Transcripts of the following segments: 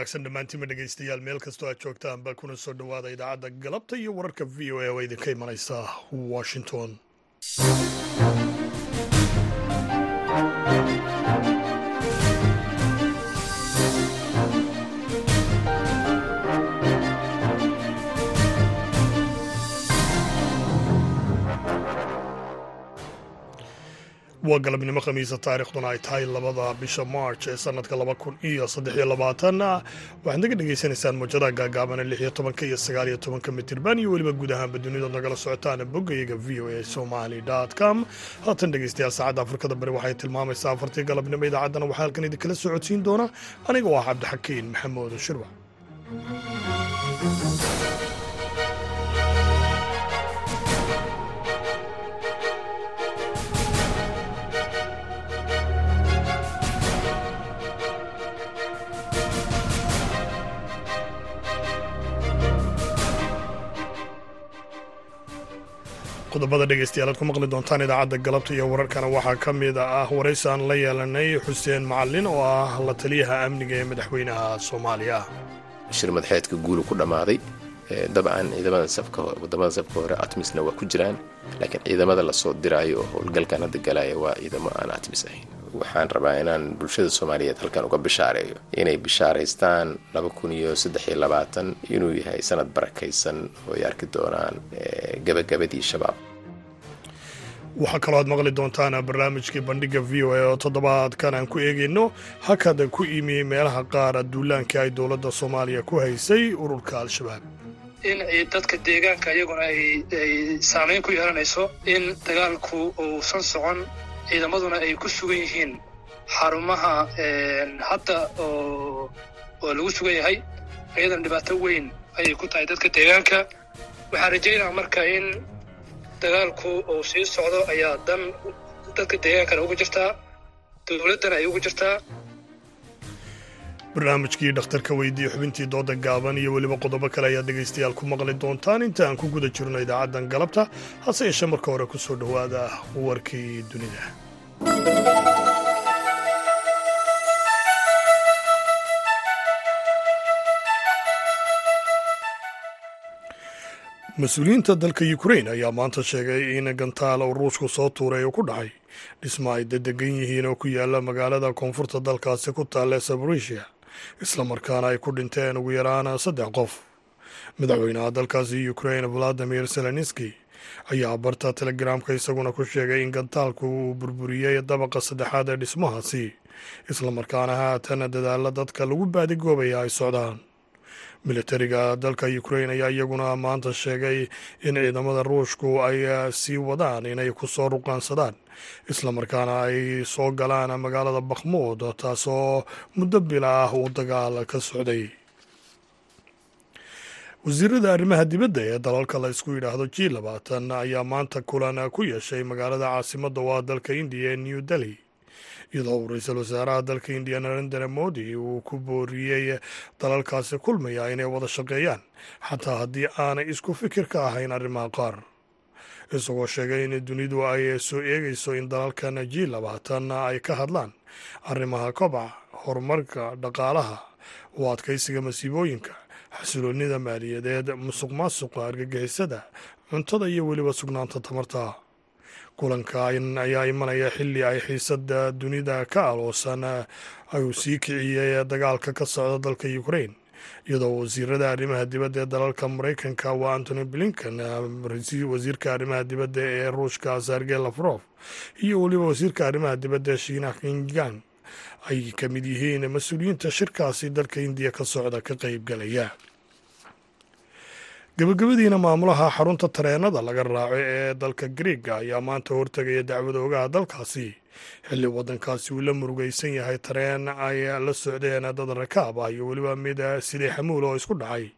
wanaagsan dhammaantiinma dhegaystayaal meel kastoo aad joogtaan baa kuna soo dhowaada idaacadda galabta iyo wararka v o a oo idinka imanaysa washington waa galabnimo khamiisa taarikhduna ay tahay labada bisha march ee sanadka laba kun iyo saddexiyo labaatan waxaad naga dhagaysanaysaan muujadaha gaagaabana lix iyo tobanka iyo sagaal iyo tobanka mitirban iyo weliba guud ahaanba dunidood nagala socotaan boggayaga v o a somali com. Haatan dhegaystayaal saacadda afrikada bari waxay tilmaamaysaa afartii galabnimo idaacaddana waxaa halkan idinkala socodsiin doona. Aniga oo ah cabdixakiin maxamuud shirwac qodobada dhegaystayaal aad ku maqli doontaan idaacadda galabta iyo wararkana waxaa ka mid ah waraysi aan la yeelanay xuseen macalin oo ah la taliyaha amniga ee madaxweynaha soomaaliya. Shir madaxeedka guulu ku dhammaaday dabcan ciidamada safka waddamada safka hore atmisna waa ku jiraan laakiin ciidamada la soo diraayo oo howlgalkan hadda galaya waa ciidamo aan atmis ahayn. Waxaan rabaa inaan bulshada soomaaliyeed halkan uga bishaareeyo inay bishaaraystaan laba kun iyo saddex iyo labaatan inuu yahay sanad barakaysan oo ay arki doonaan gabagabadii shabaab. Waxaa kaloo aad maqli doontaan barnaamijkii bandhiga v o a oo toddobaadkan aan ku eegayno. Hakada ku imi meelaha qaar duulaankii ay dowladda soomaaliya ku haysay ururka al-shabaab in dadka deegaanka iyaguna ay saamayn ku yeelanayso in dagaalku uusan socon ciidamaduna ay ku sugan yihiin xarumaha hadda oo lagu sugan yahay. Iyadana dhibaato weyn ayay ku tahay dadka deegaanka. Waxaan rajaynaa marka in dagaalku uu sii socdo ayaa dan dadka deegaankana ugu jirtaa dowladdana ay ugu jirtaa barnaamijkii dhakhtarka weydiiye xubintii dooda gaaban iyo weliba qodobo kale ayaad dhegaystayaal ku maqli doontaan. Inta aan ku guda jirno idaacaddan galabta hase yeeshee marka hore ku soo dhowaada warkii dunida. Mas'uuliyiinta dalka ukrain ayaa maanta sheegay in gantaal uu ruushku soo tuuray oo ku dhacay. Dhisma ay dadegan yihiin oo ku yaalla magaalada koonfurta dalkaasi ku taalla saborisia islamarkaana ay ku dhinteen ugu yaraan saddex qof. Madaxweynaha dalkaasi ukrain valadimir zelenski ayaa barta telegramka isaguna ku sheegay in gantaalku uu burburiyey dabaqa saddexaad ee dhismahaasi islamarkaana haatan dadaalla dadka lagu baadigoobaya ay socdaan militariga dalka ukrain ayaa iyaguna maanta sheegay in ciidamada ruushku ay sii wadaan inay ku soo ruqaansadaan. Islamarkaana ay soo galaan magaalada bakhmuud taasoo muddo bila ah uu dagaal ka socday. Wasiirada arrimaha dibadda ee dalalka la isku yidhaahdo g labaatan ayaa maanta kulan ku yeeshay magaalada caasimadda waa dalka indiya ee new delhi iyadoo uu ra'iisul wasaaraha dalka indiya narendra modi uu ku booriyey dalalkaasi kulmaya inay wada shaqeeyaan. Xataa haddii aanay isku fikir ka ahayn arrimaha qaar. Isagoo sheegay in dunidu ay soo eegayso in dalalkan g labaatan ay ka hadlaan. Arrimaha kobaca horumarka dhaqaalaha u adkaysiga masiibooyinka xasiloonida maaliyadeed musuq maasuqa argagixisada cuntada iyo weliba sugnaanta tamarta kulanka ayaa imanaya xilli ay xiisada dunida ka aloosan. Ayuu sii kiciyey dagaalka ka socda dalka ukrain iyadoo wasiirada arrimaha dibadda ee dalalka maraykanka waa antony blinken wasiirka arrimaha dibadda ee ruushka sergey lafrof iyo weliba wasiirka arrimaha dibadda shiina kingang ay ka mid yihiin mas'uuliyiinta shirkaasi dalka indiya ka socda ka qeybgalaya gabagabadiina maamulaha xarunta tareenada laga raaco ee dalka griega ayaa maanta hortegaya dacwada ogaha dalkaasi. Xilli waddankaasi uu la murugaysan yahay tareen ay la socdeen dad rakaab ah iyo weliba mid sidii xamuul oo isku dhacay.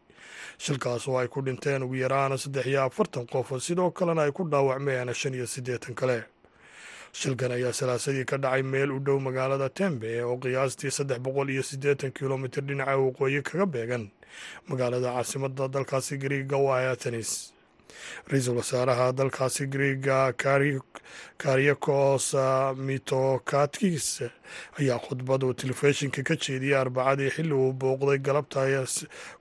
Shilkaas oo ay ku dhinteen ugu yaraan saddex iyo afartan qof sidoo kalena ay ku dhaawacmeen shan iyo siddeetan kale shilkan ayaa salaasadii ka dhacay meel u dhow magaalada tembe oo qiyaastii saddex boqol iyo siddeetan kilomitir dhinaca waqooyi kaga beegan. Magaalada caasimada dalkaasi griiga waa atenis ra'iisul wasaaraha dalkaasi griega karyakos mitokakis ayaa khudbad uu telefishinka ka jeediyey arbacadii xilli uu booqday galabta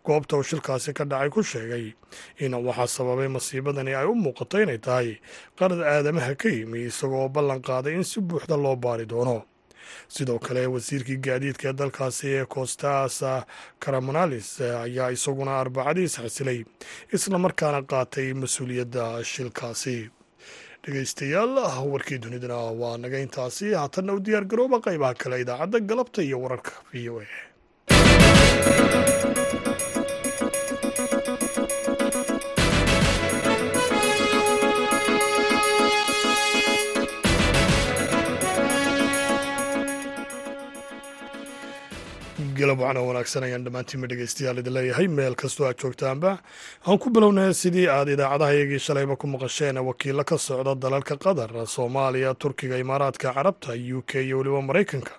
goobta uu shilkaasi ka dhacay ku sheegay in waxaa sababay masiibadani ay u muuqato inay tahay qarad aadamaha ka yimi isagoo ballan qaaday in si buuxda loo baari doono sidoo kale wasiirkii gaadiidka ee dalkaasi ee costas caramonalis ayaa isaguna arbacadiis xasilay islamarkaana qaatay mas'uuliyadda shilkaasi. Dhegeystayaal warkii dunidana waa naga intaasi. Haatanna u diyaar garooba qaybaha kale idaacadda galabta iyo wararka v o a galab wacna wanaagsan ayaan dhammaantiinba dhegeystayaal idin leeyahay. Meel kastoo aad joogtaanba aan ku bilownay sidii aad idaacadaha iyagii shalayba ku maqasheen wakiilo ka socda dalalka qatar soomaaliya turkiga imaaraadka carabta u k iyo weliba maraykanka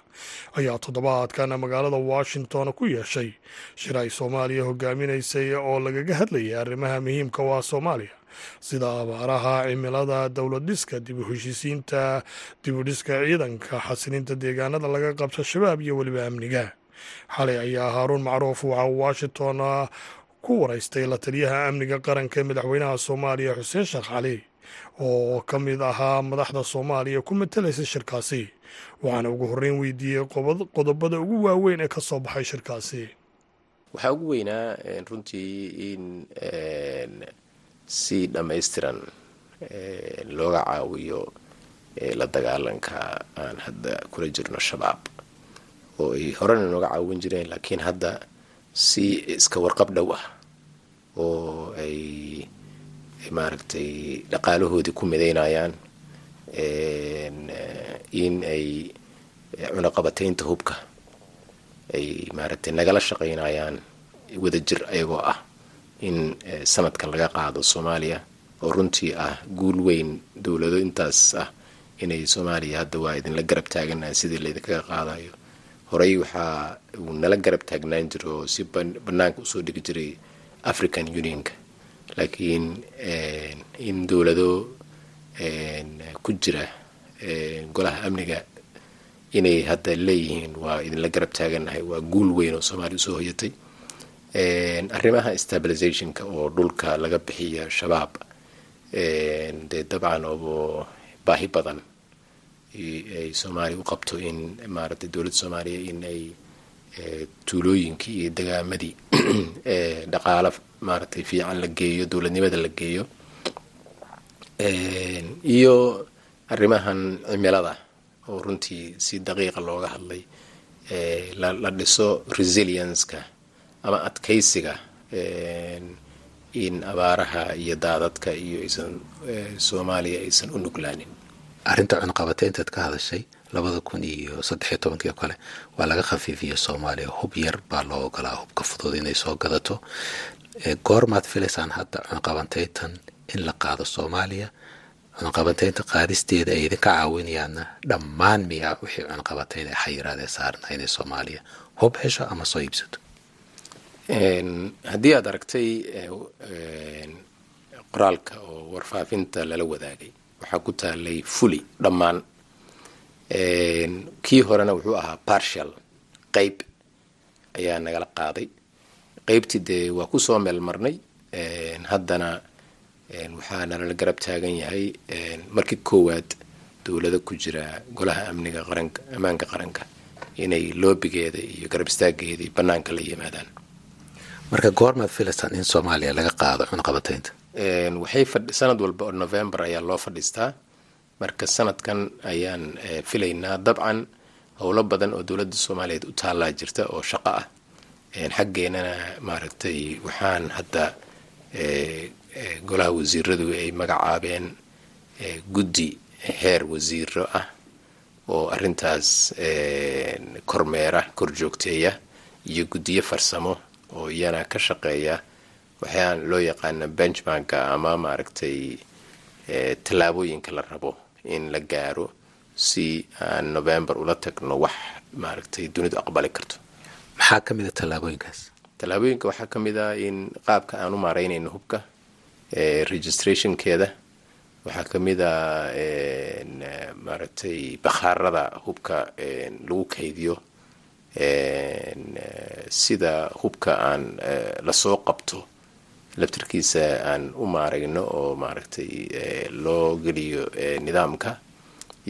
ayaa toddobaadkan magaalada washington ku yeeshay. Shir ay soomaaliya hogaaminaysay oo lagaga hadlayay arrimaha muhiimka u ah soomaaliya sida abaaraha cimilada dowlad dhiska dib u heshiisiinta dib u dhiska ciidanka xasilinta deegaanada laga qabto shabaab iyo weliba amniga xalay ayaa haaruun macruuf waxa washington ku waraystay la taliyaha amniga qaranka madaxweynaha soomaaliya xuseen sheekh cali oo ka mid ahaa madaxda soomaaliya ku matalaysa shirkaasi waxaana ugu horreyn weydiiyey qodobada ugu waaweyn ee ka soo baxay shirkaasi. Waxaa ugu weynaa runtii in si dhammaystiran looga caawiyo la dagaalanka aan hadda kula jirno shabaab oo ay horena nooga caawin jireen laakiin hadda si iska warqab dhow ah oo ay maaragtay dhaqaalahoodii ku midaynayaan in ay cunaqabataynta hubka ay maaragtay nagala shaqaynayaan wadajir ayagoo ah in sanadkan laga qaado soomaaliya oo runtii ah guul weyn dowlado intaas ah inay soomaaliya hadda waa idinla garab taaganaha sidii laydinkaga qaadayo horey waxaa uu nala garab taagnaan jira oo si banaanka u soo dhigi jiray african unionka laakiin in dowlado ku jira golaha amniga inay hadda leeyihiin waa idinla garab taaganahay waa guul weyn oo soomaaliya u soo hoyatay. Arrimaha stabilizationka oo dhulka laga bixiya shabaab dee dabcan oo baahi badan ay soomaaliya u qabto in maaragtay dowladda soomaaliya in ay tuulooyinkii iyo degaamadii dhaqaalo maaragtay fiican la geeyo dowladnimada la geeyo. Iyo arrimahan cimilada oo runtii si daqiiqa looga hadlay la dhiso resilienska ama adkaysiga in abaaraha iyo daadadka iyo aysan soomaaliya aysan u nuglaanin arrinta cunaqabateyntaad ka hadashay labada kun iyo saddexiyo tobankii oo kale waa laga khafiifiyey soomaaliya. Hub yar baa loo ogolaa hubka fudud inay soo gadato. Goormaad filaysaan hadda cunaqabateyntan in la qaado soomaaliya. Cunaqabateynta qaadisteeda ay idinka caawinayaanna dhammaan miyaa wixii cunaqabateyn ee xayiraadee saarna inay soomaaliya hub hesho ama soo iibsato? Haddii aad aragtay qoraalka oo warfaafinta lala wadaagay waxaa ku taalay fuli dhammaan. Kii horena wuxuu ahaa partial qeyb ayaa nagala qaaday. Qeybtii dee waa ku soo meel marnay haddana waxaa nalala garab taagan yahay. Markii koowaad dowlado ku jira golaha amniga qaranka ammaanka qaranka inay loobigeeda iyo garab istaageedii banaanka la yimaadaan marka goormaad filaysaan in soomaaliya laga qaado cunaqabateynta waxay sanad walba november ayaa loo fadhiistaa. Marka sanadkan ayaan filaynaa dabcan howlo badan oo dowladda soomaaliyeed u taallaa jirta oo shaqo ah. Xaggeenana maaragtay waxaan hadda golaha wasiiradu ay magacaabeen guddi heer wasiiro ah oo arintaas kormeera korjoogteeya iyo guddiyo farsamo oo iyana ka shaqeeya waxaan loo yaqaana benchmarka ama maaragtay tallaabooyinka la rabo in la gaaro si aan november ula tagno wax maaragtay dunidu aqbali karto. Maxaa ka mid a tallaabooyinkaas tallaabooyinka waxaa ka mid ah in qaabka aan u maareynayno hubka registrationkeeda. Waxaa ka mid a maaragtay bakhaarada hubka lagu kaydiyo sida hubka aan la soo qabto laftirkiisa aan u maaragno oo maaragtay loo geliyo nidaamka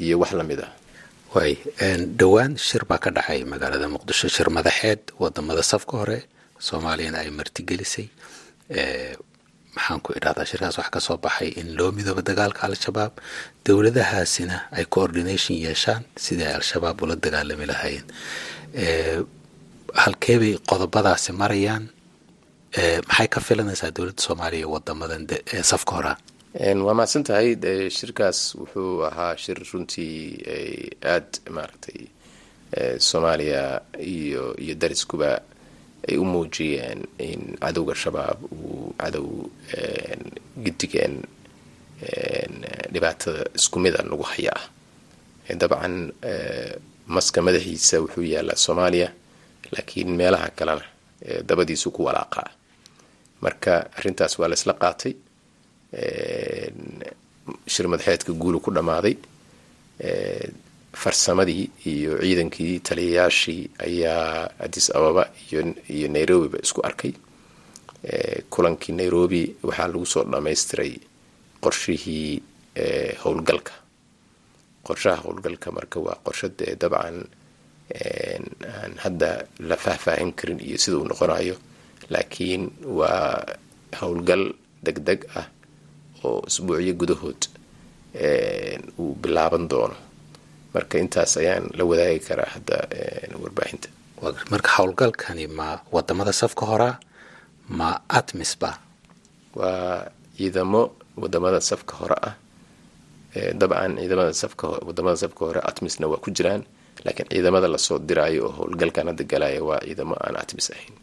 iyo wax la mid ah. Waay dhowaan shir baa ka dhacay magaalada muqdisho shir madaxeed waddamada safka hore soomaaliyana ay martigelisay. Maxaan ku idhahdaa shirkaas wax ka soo baxay in loo midoobo dagaalka al-shabaab. Dowladahaasina ay coordination yeeshaan sidii ay al-shabaab ula dagaalami lahaayeen halkeebay qodobadaasi marayaan. Maxay ka filanaysaa dowladda soomaaliya wadamadan safka horaa waa mahadsan tahay shirkaas wuxuu ahaa shir runtii aada maaragtay soomaaliya iyo iyo dariskuba ay u muujiyeen in cadowga shabaab uu cadow gidigeen dhibaatada isku mid a nagu haya ah dabcan maska madaxiisa wuxuu yaalaa soomaaliya laakiin meelaha kalena dabadiisu ku walaaqaa marka arrintaas waa la isla qaatay shir madaxeedka guulu ku dhammaaday farsamadii iyo ciidankii taliyayaashii ayaa addis ababa iyo nairobiba isku arkay. Kulankii nairobi waxaa lagu soo dhammaystiray qorshihii howlgalka qorshaha howlgalka marka waa qorsho dee dabcan aan hadda la faahfaahin karin iyo sida uu noqonayo. Laakiin waa howlgal deg deg ah oo isbuucyo gudahood uu bilaaban doono. Marka intaas ayaan la wadaagi karaa hadda warbaahinta. Marka howlgalkani ma waddamada safka horaa ma atmisba waa ciidamo waddamada safka hore ah dabcan ciidamada safka waddamada safka hore atmisna waa ku jiraan laakiin ciidamada la soo diraayo oo howlgalkan hadda galaya waa ciidamo aan atmis ahayn.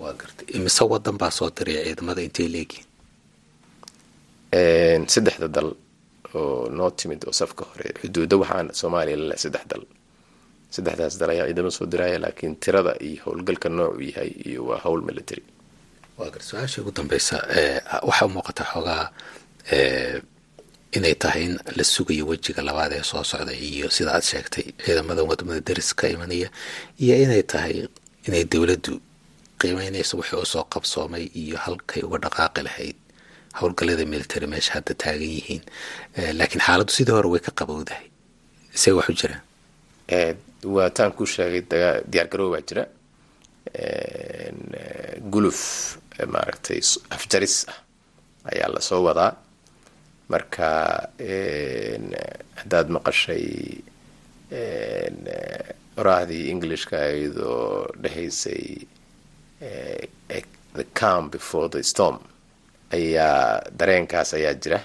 Waa imise wadan baa soo diraya ciidamada intay leegihin saddexda dal oo noo timid oo safka hore xuduuda waxaan soomaaliya lale saddex dal. Saddexdaas dal ayaa ciidamo soo diraya laakiin tirada iyo howlgalka noocu yahay iyo waa howl military. Waa gar su'aasha ugu dambeysa waxaa muuqata xoogaa inay tahay in la sugayo wejiga labaad ee soo socda iyo sida aad sheegtay ciidamada waddamada deris ka imanaya iyo inay tahay inay dowladdu qiimeynayso wixii u soo qabsoomay iyo halkay uga dhaqaaqi lahayd. Howlgallada military meesha hadda taagan yihiin laakiin xaaladdu sidii hore way ka qabowdahay. Isee waxu jiraan waa taan ku sheegay diyaar garow baa jira. Guluf maaragtay afjaris ah ayaa la soo wadaa marka haddaad maqashay oraahdii englishka iyadoo dhahaysay the calm before the storm ayaa dareenkaas ayaa jira.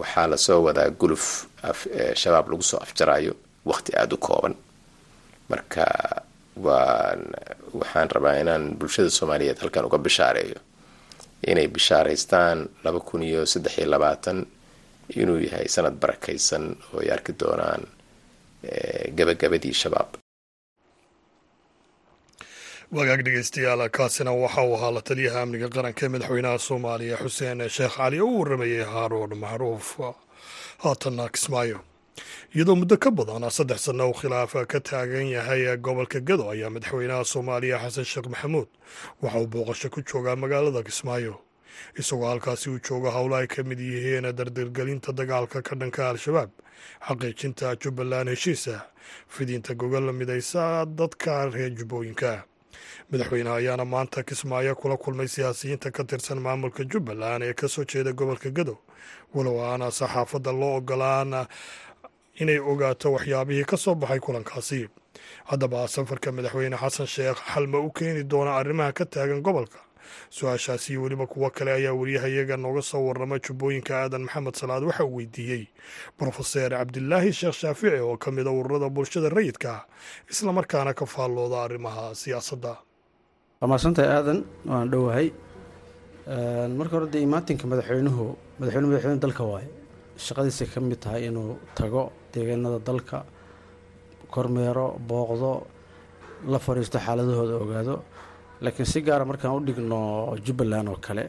Waxaa la soo wadaa guluf shabaab lagu soo afjaraayo waqti aada u kooban. Marka waan waxaan rabaa inaan bulshada soomaaliyeed halkan uga bishaareeyo inay bishaaraystaan laba kun iyo saddex iyo labaatan inuu yahay sanad barakaysan oo ay arki doonaan gabagabadii shabaab. Wagaag dhegeystayaal kaasina waxa uu ahaa la taliyaha amniga qaranka madaxweynaha soomaaliya xuseen sheekh cali oo u waramayay haaroon macruuf haatanna kismaayo iyadoo muddo ka badan saddex sanno uu khilaaf ka taagan yahay gobolka gado ayaa madaxweynaha soomaaliya xasan sheekh maxamuud waxa uu booqasho ku joogaa magaalada kismaayo. Isagoo halkaasi uu joogo howlo ay ka mid yihiin dardirgelinta dagaalka ka dhanka al-shabaab xaqiijinta jubbaland heshiisa fidinta gogol midaysa dadka reer jubbooyinka. Madaxweyneha ayaana maanta kismaayo kula kulmay siyaasiyiinta ka tirsan maamulka jubbaland ee ka soo jeeda gobolka gado walow aana saxaafadda loo ogolaan inay ogaato waxyaabihii ka soo baxay kulankaasi. Haddaba safarka madaxweyne xasan sheekh xalma u keeni doona arrimaha ka taagan gobolka? Su'aashaasi weliba kuwo kale ayaa wariyahayaga nooga soo warrama jubbooyinka aadan maxamed salaad waxa uu weydiiyey. Brofeser cabdilaahi sheekh shaafici oo ka mida ururada bulshada rayidka islamarkaana ka faallooda arrimaha siyaasadda. Waa mahadsantahay aadan waan dhowahay marka hore dee imaatinka madaxweynuhu madaxweyne madaxweyne dalka waaye shaqadiisay ka mid tahay inuu tago deegaanada dalka kormeero booqdo la fadhiisto xaaladahooda ogaado. Laakiin si gaara markaan u dhigno jubbaland oo kale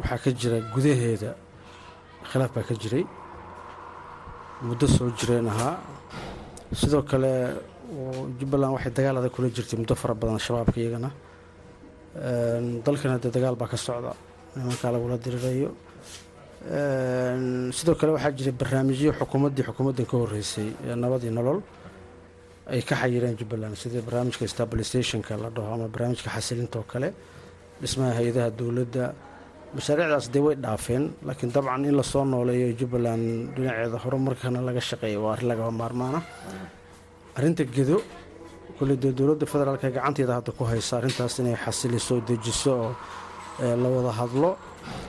waxaa ka jira gudaheeda khilaaf baa ka jiray muddo soo jireen ahaa. Sidoo kale jubbaland waxay dagaal adag kula jirtay muddo fara badan shabaabka iyagana. Dalkana dee dagaal baa ka socda nimankaa lagula dirirayo sidoo kale waxaa jiray barnaamijyo xukuumaddii xukuumaddan ka horreysay nabadii nolol ay ka xayireen jubbaland. Sidii barnaamijka stabilisationka la dhaho ama barnaamijka xasilinta oo kale dhismaha hay'adaha dowladda mashaariicdaas dee way dhaafeen laakiin dabcan in la soo nooleeyo jubbaland dhinaceeda horumarkana laga shaqeeya waa arrin lagaba maarmaana. Arrinta gedo kolley dee dowladda federaalka gacanteeda hadda ku haysa arrintaas inay xasiliso dejiso oo la wada hadlo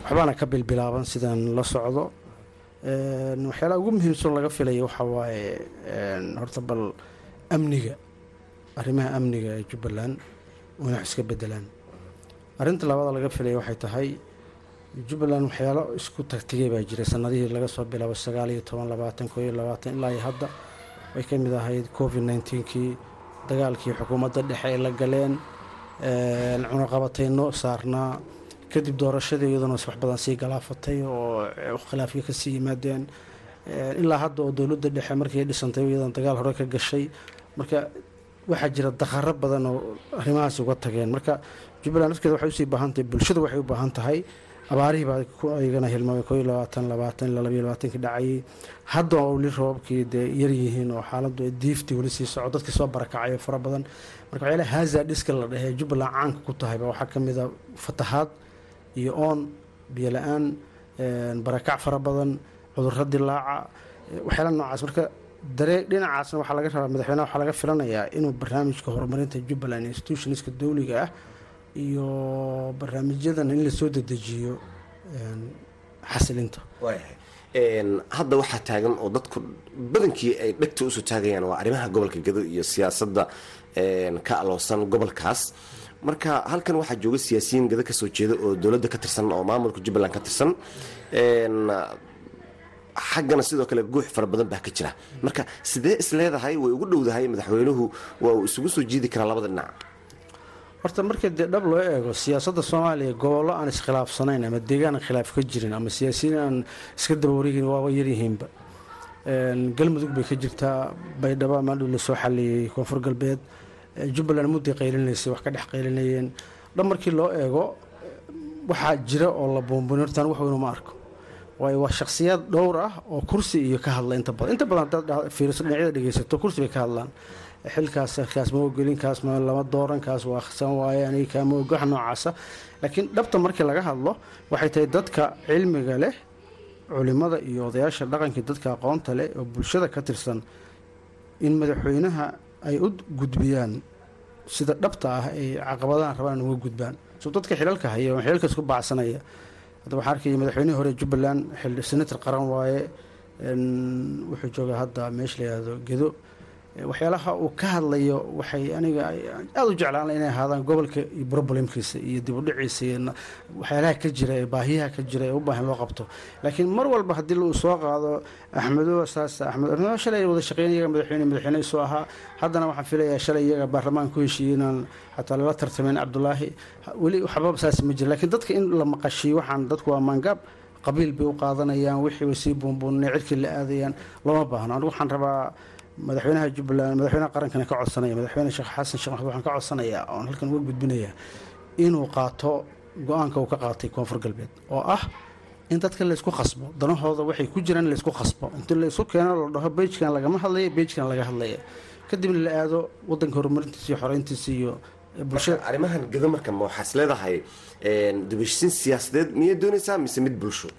waxbaana ka bilbilaaban sidaan la socdo. Waxyaalaha ugu muhiimsan laga filaya waxaa waaye horta bal amniga arrimaha amniga ee jubbaland inay wax iska bedelaan arrinta labada laga filaya waxay tahay jubbaland waxyaalo isku tagtigay baa jiray sanadihii laga soo bilaabo sagaal iyo toban labaatan koo iyo labaatan ilaa iyo hadda way ka mid ahayd covid nneteen-kii dagaalkii xukuumadda dhexe ay la galeen. Cunaqabatayno saarnaa kadib doorashadii iyaduna wax badan sii galaafatay oo khilaafyo ka sii yimaadeen. Ilaa hadda oo dowladda dhexe markii dhisantay iyadana dagaal hore ka gashay. Marka waxaa jira daqaro badan oo arrimahaas uga tageen. Marka jubbaland nafkeeda waxay u sii baahan tahay bulshada waxay u baahan tahay abaarihii baa iyagana hilmaamay koo labaatan labaatan ilaa labayo labaatankii dhacayay hadda weli roobabkii dee yaryihiin oo xaaladdu diiftii weli sii soco dadkii soo barakacayo fara badan. Marka waxyaalaha haza dhiska la dhahee jubbaland caanka ku tahayba waxaa ka mid a fatahaad iyo oon biyo la'aan barakac fara badan cudurro dilaaca waxyaalaha noocaas. Marka daree dhinacaasna waxaa laga rabaa madaxweyneha waxaa laga filanayaa inuu barnaamijka horumarinta jubbaland institutionska dowliga ah iyo barnaamijyadan in la soo dedejiyo xasilinta. Hadda waxaa taagan oo dadku badankii ay dhegta u soo taagayaan waa arrimaha gobolka gado iyo siyaasadda ka aloosan gobolkaas marka halkan waxaa jooga siyaasiyiin gado ka soo jeeda oo dowladda ka tirsan oo maamulka jubbaland ka tirsan xaggana sidoo kale guux fara badan baa ka jira. Marka sidee is leedahay way ugu dhowdahay madaxweynuhu waa uu isugu soo jiidi karaa labada dhinac? Horta markii dee dhab loo eego siyaasadda soomaaliya gobollo aan iskhilaafsanayn ama deegaan khilaaf ka jirin ama siyaasiyiin aan iska daba wareegin waaba yaryihiinba galmudug bay ka jirtaa baydhabo maadhow la soo xaliyey koonfur galbeed jubbaland mudday qaylinaysay wax ka dhex qaylinayeen. Dhab markii loo eego waxaa jira oo la buunbuni hortaan wax weyn arko. Waayo waa shakhsiyaad dhowr ah oo kursi iyo ka hadla inta badan. Inta badan hadaad fiiriso dhinacyada dhegeysato kursi bay ka hadlaan. Xilkaas kaas ma ogolin kaas ma lama dooran kaas waa khsan waaye aniga kaama ogo wax noocaasa. Laakiin dhabta markii laga hadlo waxay tahay dadka cilmiga leh culimada iyo odayaasha dhaqankii dadka aqoonta leh oo bulshada ka tirsan in madaxweynaha ay u gudbiyaan sida dhabta ah ay caqabadahan rabaan uga gudbaan. So dadka xilalka haya xilalka isku baacsanaya hadda waxaa arkaya madaxweynihii hore jubbaland senator qaran waaye wuxuu joogaa hadda meesha la yihahdo gedo waxyaalaha uu ka hadlayo waxay aniga aada u jeclaan inay ahaadaan gobolka iyo brobulemkiisa iyo dib u dhiciisa iyo waxyaalaha ka jira ee baahiyaha ka jira ee u baahan loo qabto. Laakiin mar walba haddii uu soo qaado axmedo saas axmed shalay wada shaqeyn madaxweyne madaxweyne isoo ahaa. Haddana waxaan filayaa shalay iyaga baarlamaan ku heshiiyey inaan xataa lala tartamayn cabdulaahi weli waxba saas ma jira laakiin dadka in la maqashiyo waxaan dadku waa maangaab. Qabiil bay u qaadanayaan wixii way sii buunbuunay cirkii la aadayaan looma baahno. Anigu waxaan rabaa madaxweynaha jubbaland madaxweynaha qarankana ka codsanaya madaxweyne sheekh xasan sheekh maxamed waxaan ka codsanayaa oon halkan uga gudbinayaa inuu qaato go'aanka uu ka qaatay koonfur galbeed oo ah in dadka laysku khasbo danahooda waxay ku jiraan in laysku khasbo intii laysku keeno la dhaho beijkan lagama hadlaya beijkan laga hadlaya kadibna la aado wadanka horumarintiisa iyo xoreyntiisa iyo bulshada. Arrimahan gado marka ma waxaas leedahay dubashisiin siyaasadeed miyay doonaysaa mise mid bulsho?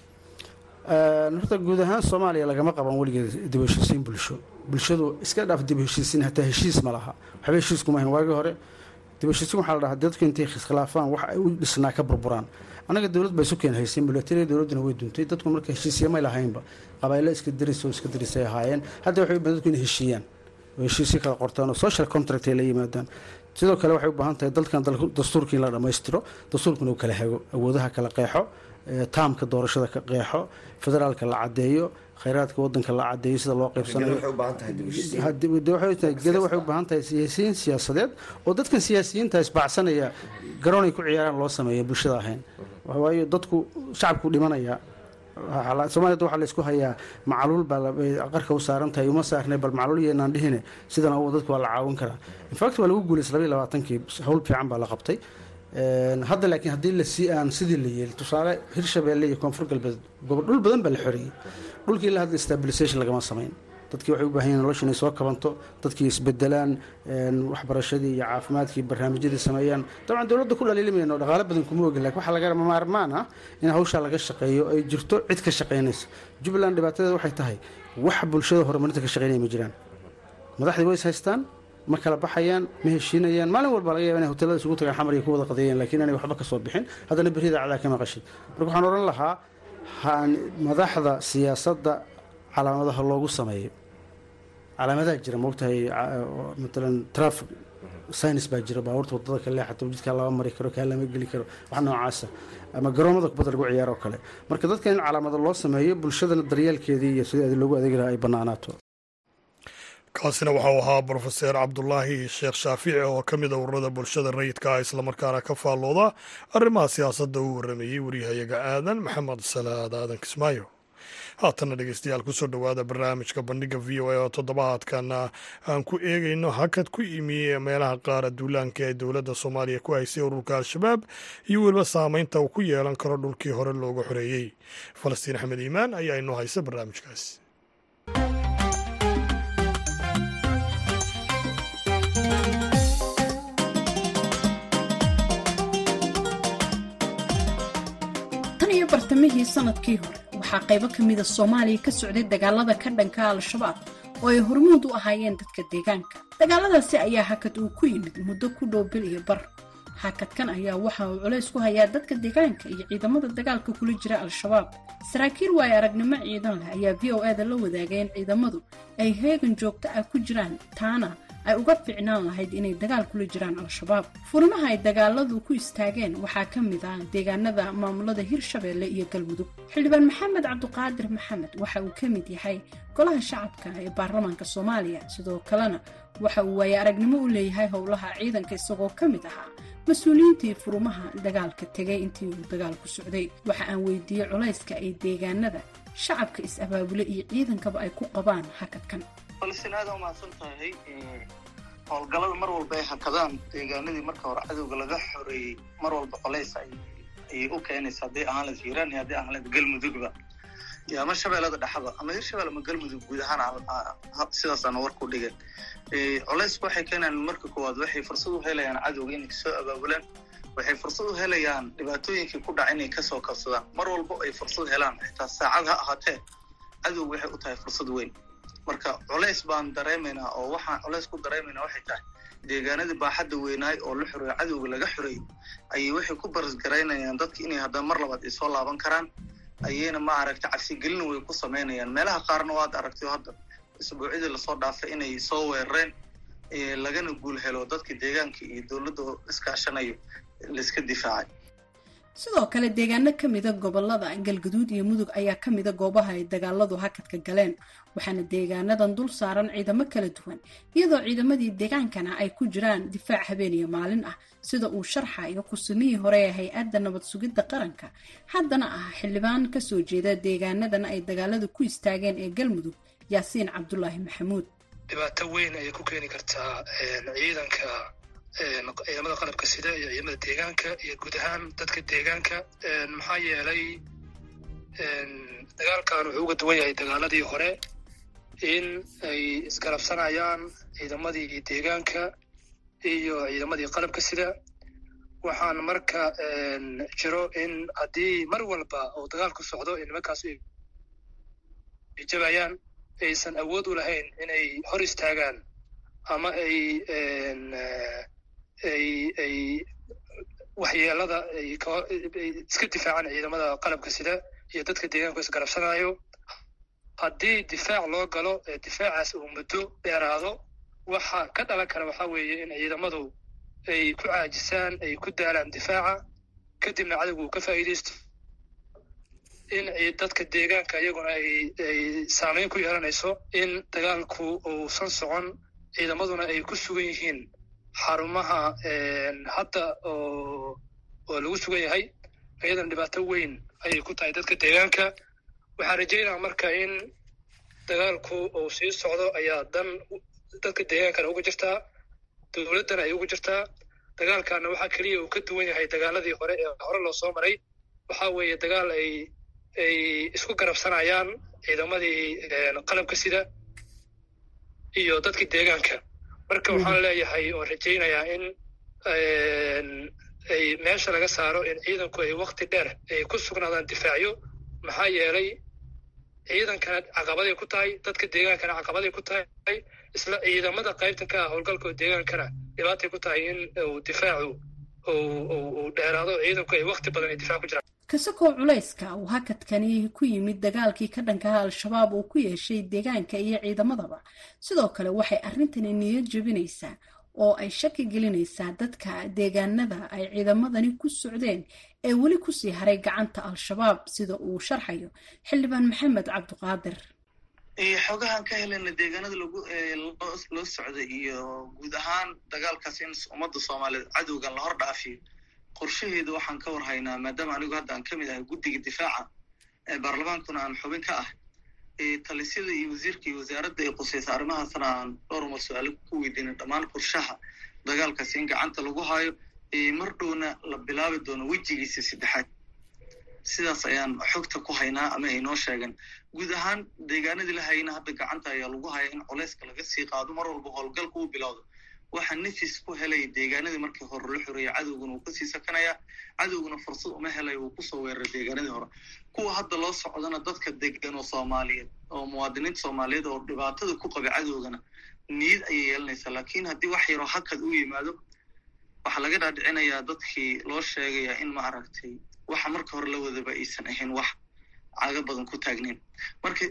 Horta guud ahaan soomaaliya lagama qaban weligeed dib heshiisiin bulsho bulshadu iska dhaaf dib heshiisiin hataa heshiis ma laha. Waxba heshiis ahayn. Waagii hore dib heshiisiin waxaa la dhahaa dadku intay khilaafaan wax ay u dhisnaa ka burburaan. Annaga dowlad baa isu keen haysay milatariya dowladduna way duntay. Dadku marka heshiisya may lahaynba. Qabaaylo iska daris oo iska darisay ahaayeen. Hadda waxay u inay heshiiyaan. Oo kala qortaan oo social contract ay la yimaadaan. Sidoo kale waxay u baahan tahay dalkan dastuurkii in la dhammaystiro dastuurkuna uu kala hago awoodaha kala qeexo taamka doorashada ka qeexo federaalka la caddeeyo khayraadka wadanka la cadeeyo sida loo qaybsanayo. Waxay u baahan tahay siyaasiyiin siyaasadeed oo dadkan siyaasiyiinta isbacsanaya garoonay ku ciyaaraan loo sameeya bulshada ahayn. Waayo dadku shacabku dhimanaya. Soomaaliyada waxaa laysku hayaa macaluul baa qarka u saaran tahay uma saarnay bal macaluul yeynaan dhihine sidana u dadku waa la caawin karaa. Infact waa lagu guulaysa labaiy labaatankii hawl fiican baa la qabtay hadda laakiin haddii aan sidii la yeeli tusaale hirshabeelle iyo koonfur galbeed dhul badan baa la xoreeyey dhulkii ilaa hadda stabilisation lagama samayn. Dadkii waxay u baahan yihiin nolosha inay soo kabanto dadkii isbedelaan waxbarashadii iyo caafimaadkii barnaamijyadii sameeyaan. Dabcan dowladda ku dhaliilimayno dhaqaale badan kuma ogin laakiin waxaa laga maarmaan ah in hawshaa laga shaqeeyo ay jirto cid ka shaqaynaysa jubbaland dhibaatadeeda waxay tahay wax bulshada horumarinta ka shaqaynaya ma jiraan. Madaxdii way is haystaan ma kala baxayaan ma heshiinayaan. Maalin walba laga yaba inay hotelada isugu tagaan xamar iyo ku wada qadeeyeen laakiin waxba ka soo bixin. Haddana berrida cadaa ka maqashid marka waxaan odhan lahaa madaxda siyaasadda calaamadaha loogu sameeyo calaamadaha jira maogtahay ca- matalan traffic science baa jira baabuurta waddada ka leexato jidkaa lama mari karo kaa lama geli karo wax noocaasa ama garoomada kubadda lagu ciyaaro oo kale. Marka dadka in calaamado loo sameeyo bulshadana daryeelkeedii iyo sidii loogu adeegi lahaa ay banaanaato kaasina waxau ahaa brofeser cabdulaahi sheekh shaafici oo ka mid a ururada bulshada rayidka ah islamarkaana ka faallooda arrimaha siyaasadda uu waramayey waryahayaga aadan maxamed salaad aadan kismaayo. Haatana dhegeystayaal ku soo dhowaada barnaamijka bandhiga v o a oo toddobaadkana aan ku eegayno hakad ku imi meelaha qaara duulaanka ee dowladda soomaaliya ku haysay ururka al-shabaab iyo weliba saameynta uu ku yeelan karo dhulkii hore looga xoreeyey. Falastiin axmed iimaan ayaa inoo haysa barnaamijkaas bartamihii sannadkii hore waxaa qaybo ka mida soomaaliya ka socday dagaalada ka dhanka al-shabaab oo ay hormuud u ahaayeen dadka deegaanka. Dagaaladaasi ayaa hakad uu ku yimid muddo ku dhow bil iyo bar. Hakadkan ayaa waxa uu culays ku hayaa dadka deegaanka iyo ciidamada dagaalka kula jira al-shabaab. Saraakiil waayo aragnimo ciidan leh ayaa v o e-da la wadaagay in ciidamadu ay heegan joogto ah ku jiraan taana ay uga fiicnaan lahayd inay dagaal kula jiraan al-shabaab. Furimaha ay dagaaladu ku istaageen waxaa ka mid ah deegaanada maamulada hirshabeelle iyo galmudug. Xildhibaan maxamed cabduqaadir maxamed waxa uu ka mid yahay golaha shacabka ee baarlamaanka soomaaliya sidoo kalena waxa uu waaye aragnimo u leeyahay howlaha ciidanka isagoo ka mid ahaa mas'uuliyiintii furumaha dagaalka tegay intii uu dagaalku socday. Waxa aan weydiiyey culayska ay deegaanada shacabka is-abaabule iyo ciidankaba ay ku qabaan hakadkan balsin aad umahadsan tahay howlgallada mar walba ay hakadaan. Deegaanadii marka hore cadowga laga xoreeyey mar walba colays ayay u keenaysa hadday ahaan layd hiiraan iyo hadday ahaan layd galmudugba iyo ama shabeellada dhexaba ama hirshabelle ama galmudug guud ahaan sidaasana warku dhigan. Colaysku waxay keenayaan marka koowaad waxay fursad u helayaan cadowga inay ka soo abaabulaan waxay fursad u helayaan dhibaatooyinkii ku dhaca inay ka soo kabsadaan. Mar walba ay fursad helaan xitaa saacad ha ahaatee cadowga waxay u tahay fursad weyn marka culays baan dareemaynaa oo waxaan culays ku dareemaynaa waxay tahay deegaanadii baaxadda weynaay oo la xoreeyo cadowga laga xoreeyey ayay waxay ku barasgaraynayaan dadka inay haddana mar labaad ay soo laaban karaan. Ayayna ma aragta cabsigelina way ku samaynayaan meelaha qaarna waad aragtay hadda isbuucyadii la soo dhaafay inay soo weerareen lagana guul helo dadka deegaanka iyo dowladda iskaashanayo laiska difaacay sidoo kale deegaano ka mida gobollada galgaduud iyo mudug ayaa ka mida goobaha ay dagaaladu hakadka galeen waxaana deegaanadan dul saaran ciidamo kala duwan iyadoo ciidamadii deegaankana ay ku jiraan difaac habeen iyo maalin ah sida uu sharxayo kusamihii hore ee hay'adda nabad sugidda qaranka. Haddana ah xildhibaan ka soo jeeda deegaanadan ay dagaaladu ku istaageen ee galmudug yaasiin cabdulaahi maxamuud. Dhibaato weyn ayay ku keeni kartaa ciidanka ciidamada qalabka sida iyo ciidamada deegaanka iyo guud ahaan dadka deegaanka maxaa yeelay dagaalkan wuxuu uga duwan yahay dagaaladii hore in ay isgarabsanayaan ciidamadii deegaanka iyo ciidamadii qalabka sida. Waxaan marka jiro in haddii mar walba oo dagaalku socdo nimankaas ay jabayaan aysan awood u lahayn inay hor istaagaan ama ay ay ay waxyeelada iska difaacaan ciidamada qalabka sida iyo dadka deegaanku isgarabsanayo haddii difaac loo galo difaacaas uu muddo dheeraado waxa ka dhalan kara waxaa weeye in ciidamadu ay ku caajisaan ay ku daalaan difaaca kadibna cadowgu uu ka faa'iidaysto in dadka deegaanka iyaguna ay ay saameyn ku yeelanayso in dagaalku uusan socon ciidamaduna ay ku sugan yihiin xarumaha hadda oo lagu sugan yahay iyadana dhibaato weyn ayay ku tahay dadka deegaanka. Waxaan rajaynaa marka in dagaalku uu sii socdo ayaa dan dadka deegaankana uga jirtaa dowladdana ay uga jirtaa dagaalkana waxaa keliya uu ka duwan yahay dagaaladii hore ee hore loo soo maray. Waxaa weeye dagaal ay ay isku garabsanayaan ciidamadii qalabka sida iyo dadkii deegaanka marka waxaan leeyahay oo rajaynayaa in ay meesha laga saaro in ciidanku ay wakti dheer ay ku sugnaadaan difaacyo maxaa yeelay ciidankana caqabaday ku tahay dadka deegaankana caqabaday ku tahay isla ciidamada qaybtan ka ah howlgalka oo deegaankana dhibaatay ku tahay in uu difaacu uu dheeraado ciidanku ay wakti badan ay difaac ku jiraan kasakoo culayska uu hakadkani ku yimid dagaalkii ka dhankaha al-shabaab uu ku yeeshay deegaanka iyo ciidamadaba. Sidoo kale waxay arrintani niyad jebinaysaa oo ay shaki gelinaysaa dadka deegaanada ay ciidamadani ku socdeen ee weli ku sii haray gacanta al-shabaab sida uu sharxayo xildhibaan maxamed cabdiqaadir xogahan ka helena deegaanada loo socday iyo guud ahaan dagaalkaas in ummadda soomaaliyeed cadowgan la hor dhaafiyo qorshaheedu waxaan ka warhaynaa maadaama anigu hadda aan ka mid ahay guddiga difaaca ee baarlamaankuna aan xubin ka ah talisyada iyo wasiirka iyo wasaaradda ay qusaysa arrimahaasna aan dhowr mar su'aalo ku weydiina dhammaan qorshaha dagaalkaasi in gacanta lagu hayo mar dhowna la bilaabi doono wejigiisa saddexaad sidaas ayaan xogta ku haynaa ama ay noo sheegan. Guud ahaan deegaanadii la hayna hadda gacanta ayaa lagu haya in culeyska laga sii qaado mar walba howlgalka uu bilowdo waxaa nafis ku helay deegaanadii markii hore la xoreeyay cadowguna uu ka sii sakanayaa cadowguna fursad uma helay uu ku soo weeraray deegaanadii hore. Kuwa hadda loo socdana dadka degan oo soomaaliyeed oo muwaadiniinta soomaaliyeed oo dhibaatada ku qaba cadowgana niyad ayay yeelanaysaa. Laakiin haddii wax yaroo hakad u yimaado waxaa laga dhaadhicinayaa dadkii loo sheegayaa in ma aragtay waxa marka hore la wadaba aysan ahayn wax caga badan ku taagnayn marka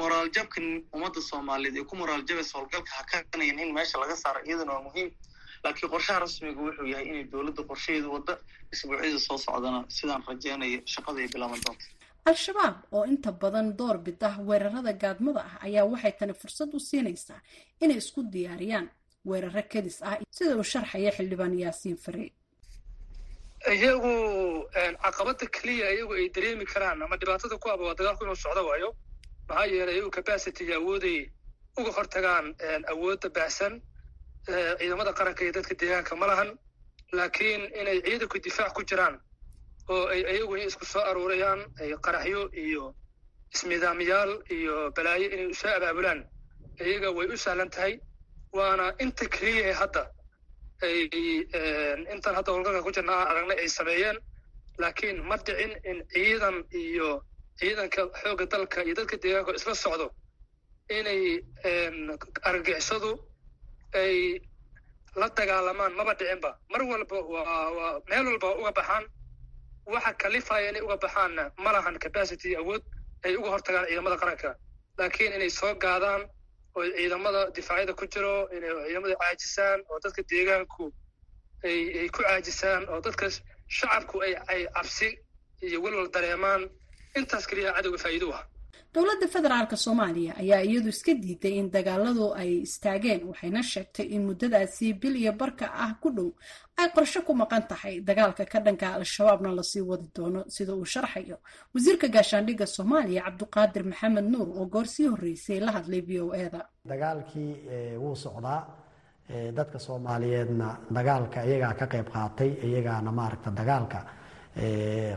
moraal jabka ummadda soomaaliyeed ee ku moraal jabaysa howlgalka hakanayan in meesha laga saaro iyadana waa muhiim. Laakiin qorshaha rasmiga wuxuu yahay inay dowladda qorshaheedu wadda isbuucyada soo socdana sidaan rajeynayo shaqada ay bilaaban doonta al-shabaab oo inta badan door bida weerarada gaadmada ah ayaa waxay tani fursad u siinaysaa inay isku diyaariyaan weeraro kadis ah sida uu sharxaya xildhibaan yaasiin fare iyagu caqabada keliya iyagu ay dareemi karaan ama dhibaatada ku aba waa dagaalku inuu socdo waayo maxaa yeelay iyagu capacity awooday uga hortagaan awoodda baahsan ciidamada qaranka iyo dadka deegaanka ma lahan. Laakiin inay ciidanku difaac ku jiraan oo ay iyaguna isku soo aruurayaan ay qaraxyo iyo ismidaamyaal iyo balaayo inay u soo abaabulaan iyaga way u sahlan tahay. Waana inta keliya hadda ay intaan hadda howlgalka ku jirna aragnay ay sameeyeen. Laakiin ma dhicin in ciidan iyo ciidanka xoogga dalka iyo dadka deegaanka isla socdo inay argagixisadu ay la dagaalamaan. Maba dhicinba. Mar walba waa meel walba uga baxaan. Waxa kalifaya inay uga baxaanna ma lahan capacity awood ay uga hortagaan ciidamada qaranka. Laakiin inay soo gaadaan oo ciidamada difaacyada ku jiro inay ciidamada caajisaan oo dadka deegaanku ay ay ku caajisaan oo dadka shacabku ay ay cabsi iyo welwal dareemaan. Intaas keliya cadowga faa'iido ah dowladda federaalka soomaaliya ayaa iyadu iska diiday in dagaaladu ay istaageen waxayna sheegtay in muddadaasi bil iyo barka ah ku dhow ay qorshe ku maqan tahay dagaalka ka dhanka al-shabaabna la sii wadi doono sida uu sharxayo. Wasiirka gaashaandhigga soomaaliya cabdiqaadir maxamed nuur oo goor sii horreysay la hadlay v o e da dagaalkii wuu socdaa dadka soomaaliyeedna dagaalka iyagaa ka qayb qaatay iyagaana maaragta dagaalka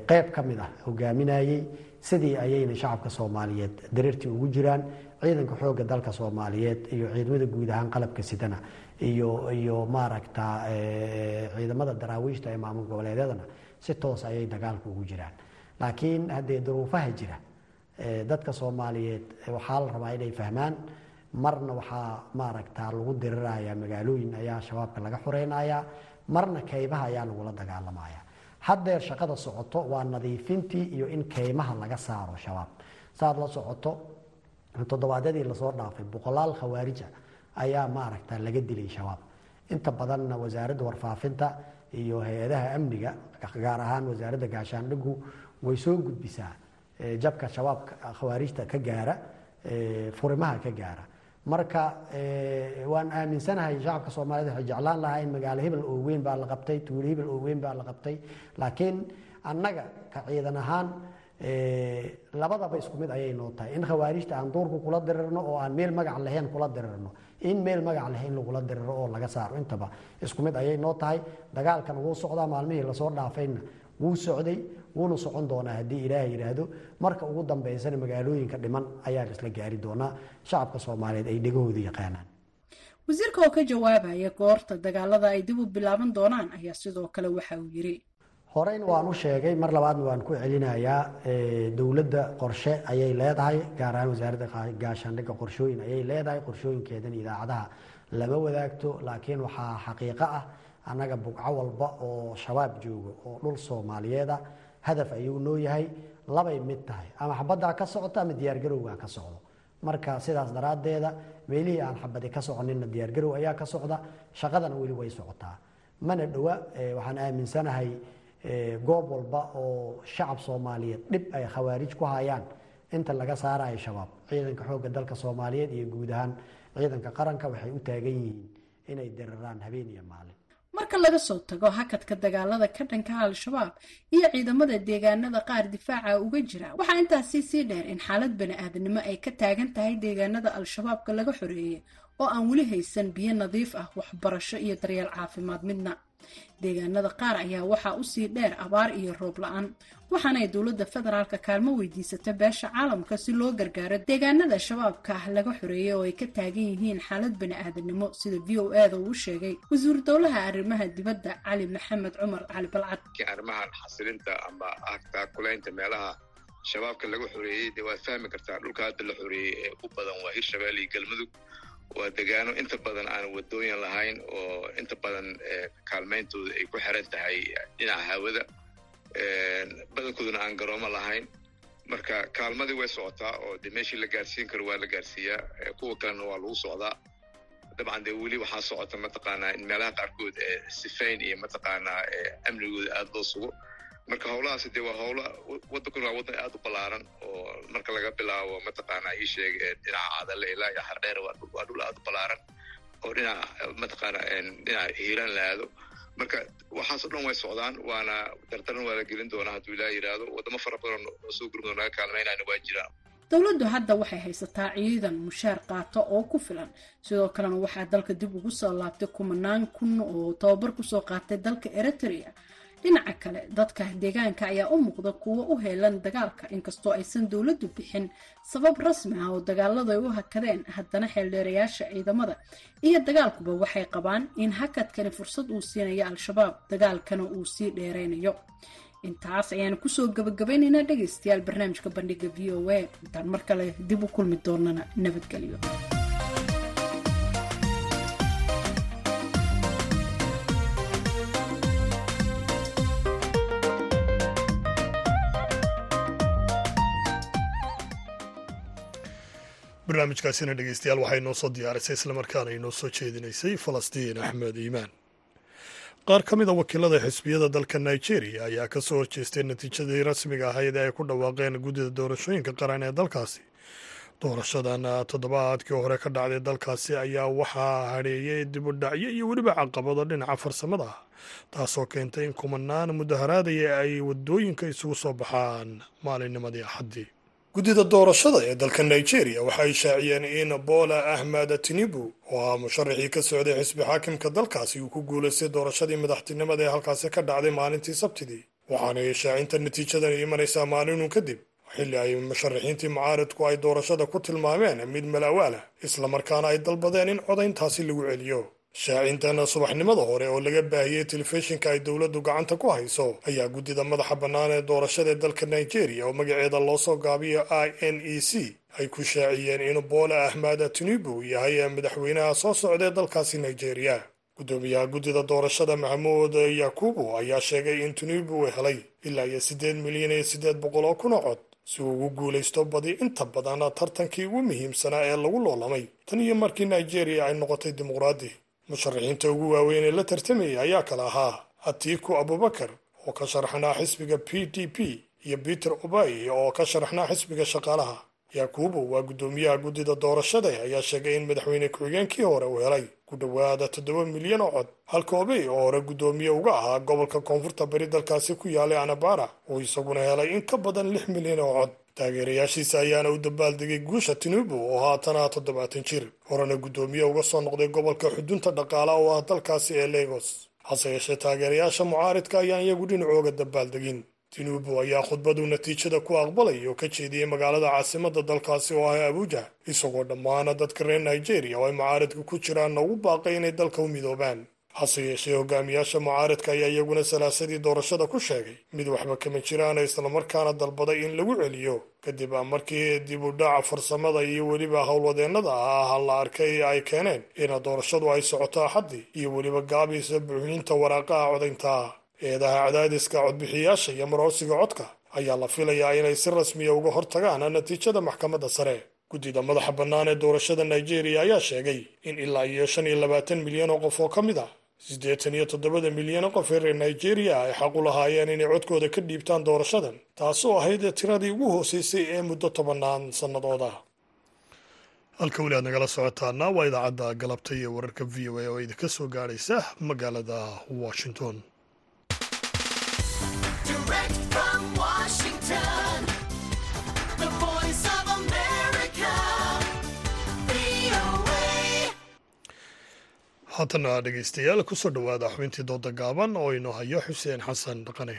qeyb ka mid ah hogaaminayey sidii ayayna shacabka soomaaliyeed dareertii ugu jiraan ciidanka xoogga dalka soomaaliyeed iyo ciidamada guud ahaan qalabka sidana iyo iyo maaragta ciidamada daraawiishta ee maamul goboleedyadana si toos ayay dagaalka ugu jiraan. Laakiin haddee duruufaha jira dadka soomaaliyeed waxaa la rabaa inay fahmaan marna waxaa maaragta lagu diriraya magaalooyin ayaa shabaabka laga xoreynayaa marna kaybaha ayaa lagula dagaalamaya haddeer shaqada socoto waa nadiifintii iyo in kaymaha laga saaro shabaab. Saaad la socoto toddobaadyadii la soo dhaafay boqolaal khawaarija ayaa maaragta laga dilay shabaab. Inta badanna wasaaradda warfaafinta iyo hay'adaha amniga gaar ahaan wasaaradda gaashaandhigu way soo gudbisaa jabka shabaabka khawaarijta ka gaara furimaha ka gaara marka waan aaminsanahay shacabka soomaaliyed waxay jeclaan lahaa in magaalo hebel oo weyn baa la qabtay tuulo hebel oo weyn baa la qabtay. Laakiin annaga ka ciidan ahaan labadaba isku mid ayay noo tahay. In khawaarijta aan duurku kula dirirno oo aan meel magac lahayn kula dirirno. In meel magac lahayn lagula diriro oo laga saaro. Intaba isku mid ayay noo tahay. Dagaalkan wuu socdaa maalmihii la soo dhaafayna wuu socday wuuna socon doonaa haddii ilaahay yidhaahdo. Marka ugu dambeysana magaalooyinka dhiman ayaa isla gaari doonaa shacabka soomaaliyeed ay dhegahooda yaqaanaan. Wasiirka oo ka jawaabaya goorta dagaalada ay dib u bilaaban doonaan ayaa sidoo kale waxa uu yidhi horeyna waan u sheegay mar labaadna waan ku celinayaa dowladda qorshe ayay leedahay gaar ahaan wasaaradda gaashaandhigga qorshooyin ayay leedahay qorshooyinkeedana idaacadaha. Lama wadaagto laakiin waxaa xaqiiqo ah annaga bugco walba oo shabaab joogo oo dhul soomaaliyeeda hadaf ayuu noo yahay labay mid tahay. Ama xabaddaa ka socoto ama diyaargarowgaa ka socdo. Marka sidaas daraaddeeda meelihii aan xabadi ka soconina diyaargarow ayaa ka socda shaqadana weli way socotaa. Mana dhowa waxaan aaminsanahay goob walba oo shacab soomaaliyeed dhib ay khawaarij ku hayaan. Inta laga saarayo shabaab ciidanka xoogga dalka soomaaliyeed iyo guud ahaan ciidanka qaranka waxay u taagan yihiin inay diriraan habeen iyo maalin marka laga soo tago hakadka dagaalada ka dhanka al-shabaab iyo ciidamada deegaanada qaar difaaca uga jira waxaa intaasi sii dheer in xaalad bani-aadamnimo ay ka taagan tahay deegaanada al-shabaabka laga xoreeyey oo aan weli haysan biyo nadiif ah waxbarasho iyo daryeel caafimaad midna deegaanada qaar ayaa waxaa u sii dheer abaar iyo roob la'aan waxaanay dowladda federaalka kaalmo weydiisata beesha caalamka si loo gargaaro deegaanada shabaabka ah laga xoreeyay oo ay ka taagan yihiin xaalad bani-aadanimo sida v o eda uu sheegay. Wasiiru dowlaha arrimaha dibadda cali maxamed cumar cali balcad. Arrimahan xasilinta ama taakulaynta meelaha shabaabka laga xoreeyey dee waad fahmi kartaa dhulka hadda la xoreeyey ee u badan waa hirshabelle iyo galmudug waa degaano inta badan aan wadooyin lahayn oo inta badan kaalmayntooda ay ku xiran tahay dhinaca hawada. Badankooduna aan garoomo lahayn. Marka kaalmadii way socotaa oo de meeshii la gaarsiin karo waa la gaarsiiyaa. Kuwa kalena waa lagu socdaa. Dabcan dee weli waxaa socota mataqaanaa in meelaha qaarkood sifayn iyo mataqaanaa amnigooda aada loo sugo marka howlahaasi dee waa howla waddankuna waa waddan aada u ballaaran oo marka laga bilaabo mataqaanaa ii sheeg dhinaca cadale ilaa iyo xardheer waa dhul aada u ballaaran oo dhinaca mataqaana dhinaca hiiraan la aado marka waxaasoo dhan way socdaan waana dardaran waa la gelin doonaa hadduu ilaa yidhaahdo waddamo fara badan oo soo gurmado naga kaalmaynayna waa jiraan dowladdu hadda waxay haysataa ciidan mushaar qaato oo ku filan. Sidoo kalena waxaa dalka dib ugu soo laabtay kumanaan kun oo tababar ku soo qaatay dalka eritrea dhinaca kale dadka deegaanka ayaa u muuqda kuwo u heelan dagaalka inkastoo aysan dowladdu bixin sabab rasmi ah oo dagaaladu ay u hakadeen haddana xeeldheerayaasha ciidamada. Iyo dagaalkuba waxay qabaan in hakadkani fursad uu siinayo al-shabaab dagaalkana uu sii dheeraynayo. Intaas ayaanu ku soo gabagabaynaynaa dhegaystayaal barnaamijka bandhiga v o a. Intaan mar kale dib u kulmi doonana nabadgelyo barnaamijkaasina dhegeystayaal waxay noo soo diyaarisay islamarkaana inoo soo jeedinaysay falastiin axmed iimaan. Qaar ka mid a wakiilada xisbiyada dalka nigeria ayaa ka soo horjeestay natiijadii rasmiga ahayd ee ay ku dhawaaqeen guddida doorashooyinka qaran ee dalkaasi. Doorashadan toddobaadkii hore ka dhacday dalkaasi ayaa waxaa hadheeyay dibudhacyo iyo weliba caqabado dhinaca farsamada ah taasoo keentay in kumanaan mudaharaadaya ay waddooyinka isugu soo baxaan maalinnimadii axaddii guddida doorashada ee dalka nigeria waxay shaaciyeen in bola ahmed tinibu oo ah musharaxii ka socday xisbi xaakimka dalkaasi uu ku guulaystay doorashadii madaxtinimada ee halkaasi ka dhacday maalintii sabtidii. Waxaana shaacinta natiijadan imanaysaa maalinun kadib xilli ay musharaxiintii mucaaridku ay doorashada ku tilmaameen mid malawaalah islamarkaana ay dalbadeen in codayntaasi lagu celiyo shaacintan subaxnimada hore oo laga baahiyey telefishinka ay dowladdu gacanta ku hayso ayaa guddida madaxa bannaan ee doorashada dalka nigeria oo magaceeda loo soo gaabiyo i n e c. Ay ku shaaciyeen in bola ahmed tinibu yahay madaxweynaha soo socdaee dalkaasi nigeria. Guddoomiyaha guddida doorashada maxamuud yakubu ayaa sheegay in tinibu uu helay ilaa iyo siddeed milyan iyo siddeed boqol oo kun cod si uu ugu guulaysto badi inta badan tartankii ugu muhiimsanaa ee lagu loolamay. Tan iyo markii nigeria ay noqotay dimuqraadi musharaxiinta ugu waaweyn ee la tartamayay ayaa kala ahaa atiku abubakar oo ka sharaxnaa xisbiga p d p iyo peter obay oo ka sharaxnaa xisbiga shaqaalaha. Yakubu waa guddoomiyaha guddida doorashada ayaa sheegay in madaxweyne ku-xigeenkii hore uu helay ku dhowaada toddoba milyan oo cod. Halka obey oo hore guddoomiye uga ahaa gobolka koonfurta bari dalkaasi ku yaalay anabara uu isaguna helay in ka badan lix milyan oo cod taageerayaashiisa ayaana u dabaaldegay guusha tinubu oo haatana toddobaatan jir. Horena guddoomiye uga soo noqday gobolka xudunta dhaqaala oo ah dalkaasi ee legos hase yeeshee taageerayaasha mucaaridka ayaan iyagu dhinacooga dabaaldegin tinubu ayaa khudbadu natiijada ku aqbalay oo ka jeediyey magaalada caasimadda dalkaasi oo ah abuja isagoo dhammaana dadka reer nigeria oo ay mucaaridka ku jiraanna ugu baaqay inay dalka u midoobaan hase yeeshee hogaamiyaasha mucaaridka ayaa iyaguna salaasadii doorashada ku sheegay mid waxba kama jiraana islamarkaana dalbaday in lagu celiyo. Kadib markii dib u dhaca farsamada iyo weliba howlwadeennada ah la arkay ay keeneen ina doorashadu ay socoto axaddii iyo weliba gaabiisa buuxinta waraaqaha codaynta. Eedaha cadaadiska codbixiyaasha iyo maroorsiga codka ayaa la filayaa inay si rasmiya uga hortagaan natiijada maxkamadda sare. Guddida madaxa bannaan ee doorashada nigeria ayaa sheegay in ilaa iyo shan iyo labaatan milyan oo qof oo ka mid ah siddeetan iyo toddobada milyan qof ee reer nigeria ay xaq u lahaayeen inay codkooda ka dhiibtaan doorashadan taasoo ahayd tiradii ugu hooseysay ee muddo tobannaan sannadooda halka weli aad nagala socotaana waa idaacadda galabta iyo wararka v o a oo idinka soo gaadhaysa magaalada washington haatana dhegaystayaal ku soo dhowaada xubintii dooda gaaban oo inoo hayo xuseen xasan dhaqane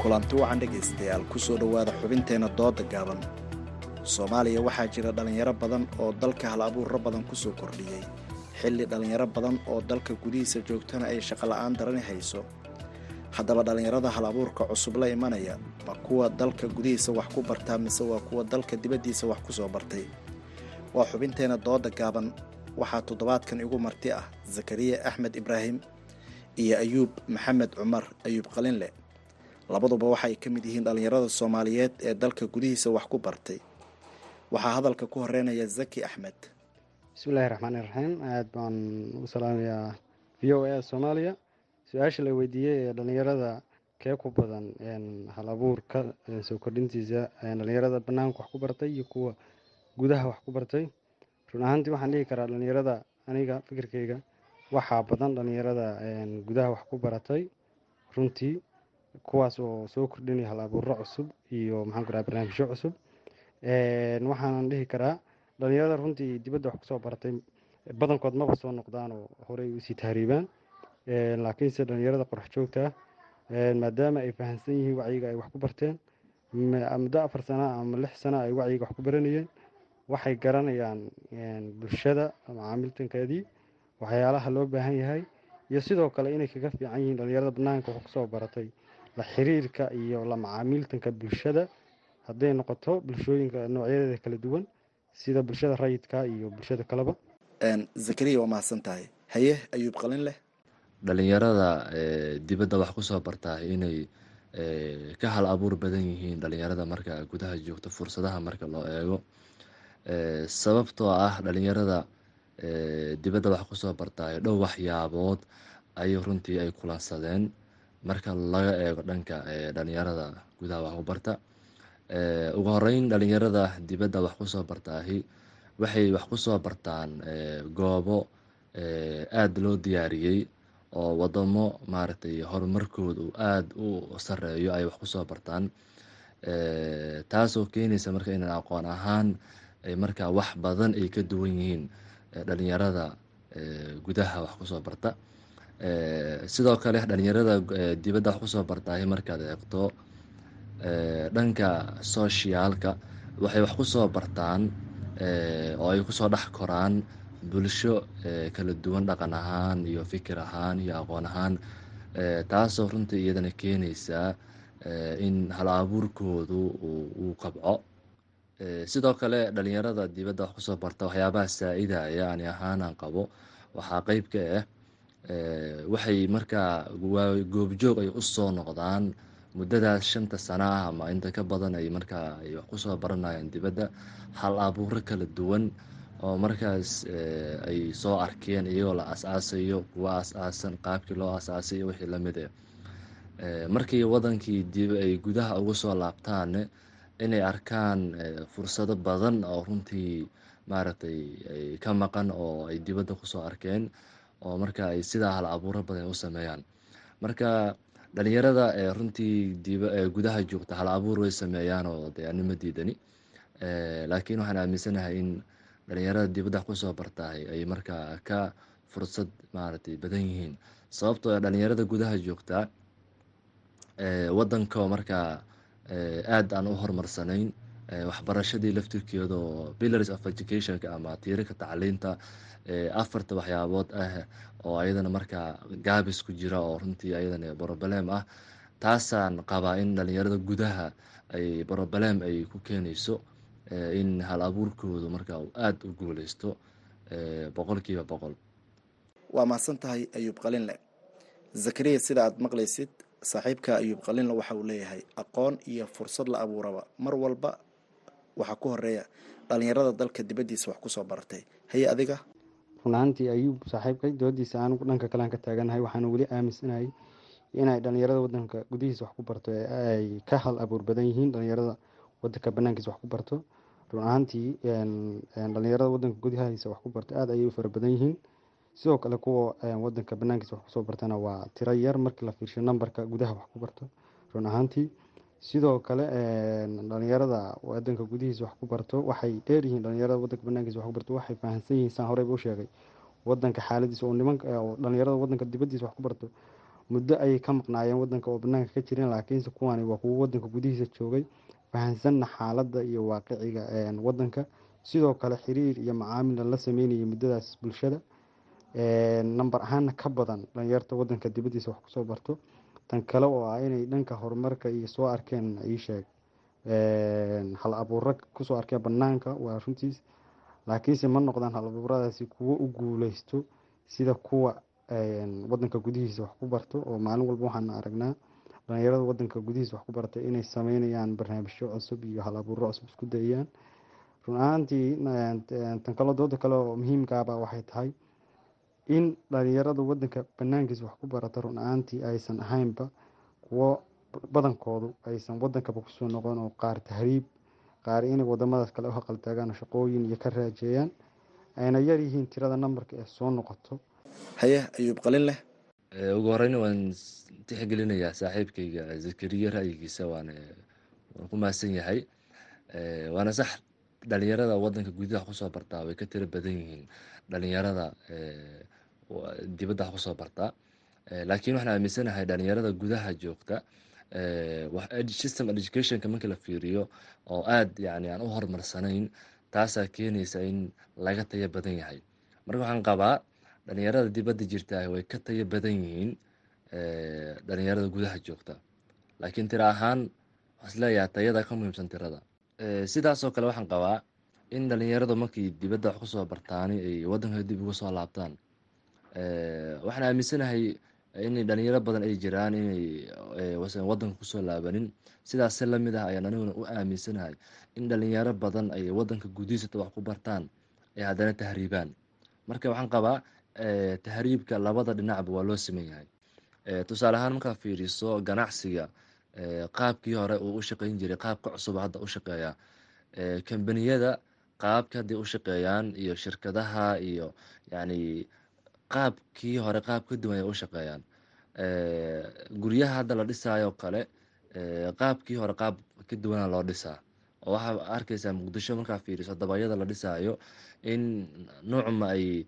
kulanti wacan dhegaystayaal ku soo dhowaada xubinteenna dooda gaaban. Soomaaliya waxaa jira dhallinyaro badan oo dalka hal abuurro badan ku soo kordhiyey xilli dhallinyaro badan oo dalka gudihiisa joogtana ay shaqola'aan darani hayso haddaba dhallinyarada hal abuurka cusub la imanaya ma kuwa dalka gudihiisa wax ku bartaa mise waa kuwa dalka dibaddiisa wax ku soo bartay? Waa xubinteenna dooda gaaban. Waxaa toddobaadkan igu marti ah zakariya axmed ibraahim iyo ayuub maxamed cumar ayuub qalinle. Labaduba waxaay ka mid yihiin dhallinyarada soomaaliyeed ee dalka gudihiisa wax ku bartay. Waxaa hadalka ku horeynaya zaki axmed. Bismillahi raxmaani raxiim aad baan u salaamayaa v o a soomaaliya su'aasha la weydiiyey ee dhallinyarada kee ku badan hal abuurka soo kordhintiisa dhallinyarada banaanka wax ku bartay iyo kuwa gudaha wax ku bartay. Run ahaantii waxaan dhihi karaa dhallinyarada aniga fikirkeyga waxaa badan dhallinyarada gudaha wax ku baratay. Runtii kuwaas oo soo kordhinaya hal abuuro cusub iyo maxaan ku dhaha barnaamijyo cusub. Waxaanan dhihi karaa dhallinyarada runtii dibadda wax ku soo baratay badankood maba soo noqdaan oo horey u sii tahriibaan laakiinse dhallinyarada qorax joogta maadaama ay fahamsan yihiin wacyiga ay wax ku barteen muddo afar sana ama lix sana ay wacyiga wax ku baranayeen waxay garanayaan bulshada macaamiltankeedii waxyaalaha loo baahan yahay iyo sidoo kale inay kaga fiican yihiin dhallinyarada banaanka wax ku soo baratay la xiriirka iyo la macaamiltanka bulshada hadday noqoto bulshooyinka noocyadeeda kala duwan sida bulshada rayidka iyo bulshada kaleba zakariya waa mahadsan tahay haye ayuub qalin leh dhalinyarada dibadda wax ku soo bartaa inay ka hal abuur badan yihiin dhalinyarada marka gudaha joogto fursadaha marka loo eego. Sababtoo ah dhalinyarada dibadda wax ku soo bartaayo dhow waxyaabood ayay runtii ay kulansadeen marka laga eego dhanka dhalinyarada gudaha wax ku barta. Ugu horeyn dhalinyarada dibadda wax ku soo bartaahi waxay wax ku soo bartaan goobo aada loo diyaariyey oo wadamo maaragtay horumarkooda aada u sareeyo ay wax ku soo bartaan. Taasoo keenaysa marka inaan aqoon ahaan marka wax badan ay ka duwan yihiin dhalinyarada gudaha wax ku soo barta. Sidoo kale dhalinyarada dibadda wax ku soo bartaay markaad eegto dhanka socialka waxay wax ku soo bartaan oo ay ku soo dhex koraan bulsho kala duwan dhaqan ahaan iyo fikir ahaan iyo aqoon ahaan taasoo runtii iyadana keenaysaa in hal abuurkoodu uu kabco. Sidoo kale dhalinyarada dibadda wax ku soo barta waxyaabaha saa-idaya ani ahaanaan qabo waxaa qeyb ka ah waxay markaa goobjoog ay u soo noqdaan muddadaas shanta sana ah ama inta ka badan ay markaa ay wax ku soo baranayaan dibadda. Hal abuuro kala duwan oo markaas ay soo arkeen iyagoo la as-aasayo kuwa as-aasan qaabkii loo as-aasay iyo wixii la mid eh markii wadankii dib ay gudaha ugu soo laabtaanne inay arkaan fursado badan oo runtii maaragtay ay ka maqan oo ay dibadda ku soo arkeen oo marka ay sidaa hal abuuro badan u sameeyaan. Marka dhalinyarada runtii gudaha joogta hal abuur way sameeyaan oo de anima laakiin waxaan aaminsanahay in dhalinyarada dibadda ku soo bartahay ay markaa ka fursad maaragtay badan yihiin. Sababtoo dhalinyarada gudaha joogtaa wadanka markaa aada aan u horumarsanayn waxbarashadii laftirkeeda oo pillars of educationka ama tiirarka tacliinta afarta waxyaabood ah oo ayadana markaa gaabis ku jira oo runtii ayadana broblem ah taasaan qabaa in dhalinyarada gudaha ay broblem ay ku keenayso in hal abuurkoodu markaa uu aada u guuleysto boqolkiiba boqol. Waa mahadsan tahay ayuub qalinle. Zakariya sida aada maqlaysid saaxiibka ayuub qalinle waxa uu leeyahay aqoon iyo fursad la abuuraba. Mar walba waxaa ku horreeya dhalinyarada dalka dibaddiisa wax ku soo baratay haye adiga? Run ahaantii ayuub saaxiibkay doodiisa anugu dhanka kalean ka taaganahay waxaana weli aaminsanahay inay dhalinyarada wadanka gudihiisa wax ku barto ee ay ka hal abuur badan yihiin dhalinyarada wadanka banaankiisa wax ku barto run ahaantii dhalinyarada wadanka gudahiisa wax ku barto aada ayay u fara badan yihiin. Sidoo kale kuwa wadanka banaankiisa wax ku soo bartana waa tiro yar markii la fiirsho nambarka gudaha wax ku barto run ahaantii. Sidoo kale dhalinyarada wadanka gudihiisa wax ku barto waxay dheeryihiin dhalinyarada wadanka banaankiisa wax ku barto. Waxay fahamsan yihiin saan horeyba u sheegay. Wadanka xaaladiisa oo nimanka dhalinyarada wadanka dibadiisa wax ku barto muddo ayay ka maqnaayeen wadanka oo banaanka ka jirin laakiinse kuwani waa kuwo wadanka gudihiisa joogay fahamsanna xaaladda iyo waaqiciga wadanka sidoo kale xiriir iyo macaamila la sameynayay muddadaas bulshada. Namber ahaana ka badan dhalinyarta wadanka dibadiisa wax ku soo barto. Tan kale oo ah inay dhanka horumarka iyo soo arkeen iisheeg hal abuuro ku soo arkeen banaanka waa runtiis. Laakiinse ma noqdaan hal abuuradaasi kuwo u guuleysto sida kuwa wadanka gudihiisa wax ku barto oo maalin walba waxaan aragnaa dhalinyarada wadanka gudihiisa wax ku barta inay sameynayaan barnaamijyo cusub iyo hal abuuro cusub isku dayayaan. Run ahaantii tan kale dooda kale oo muhiimkaaba waxay tahay in dhalinyarada wadanka banaankiisa wax ku barata run ahaantii aysan ahaynba kuwo badankoodu aysan wadankaba ku soo noqon oo qaar tahriib qaar inay wadamadaas kale u haqaltaagaan shaqooyin iyo ka raajeeyaan ayna yar yihiin tirada nambarka ee soo noqoto. Haye ayuub qalin leh ugu horeyna waan tixgelinayaa saaxiibkayga zakariya ra'yigiisa waan waan ku mahadsan yahay. Waana sax dhalinyarada wadanka gudaha ku soo bartaa way ka tiro badan yihiin. Dhalinyarada dibadda wax ku soo bartaa laakiin waxaan aaminsanahay dhalinyarada gudaha joogta system educationka marka la fiiriyo oo aada yani aan u horumarsanayn taasaa keenaysa in laga tayo badan yahay. Marka waxaan qabaa dhalinyarada dibadda jirta way ka tayo badan yihiin dhalinyarada gudaha joogta. Laakiin tiro ahaan waxaa is leeyahay tayada ka muhiimsan tirada. Sidaasoo kale waxaan qabaa in dhalinyaradu markii dibadda wax ku soo bartaani ay wadanka dib uga soo laabtaan. Waxaan aaminsanahay in dhalinyaro badan ay jiraan inay wadanka ku soo laabanin. Sidaas la mid ah ayaan aniguna u aaminsanahay in dhalinyaro badan ay wadanka gudihiisata wax ku bartaan ay haddana tahriibaan. Marka waxaan qabaa tahriibka labada dhinacba waa loo siman yahay tusaale ahaan markaa fiiriso ganacsiga qaabkii hore uu u shaqeyn jiray qaabka cusub hadda u shaqeeya kambaniyada qaabka hadday u shaqeeyaan iyo shirkadaha iyo yani qaabkii hore qaab ka duwan ay u shaqeeyaan. Guryaha hadda la dhisaayo kale qaabkii hore qaab ka duwana loo dhisaa. Oo waxaa arkeysaa muqdisho markaa fiiriso dabayada la dhisaayo in nuucma ay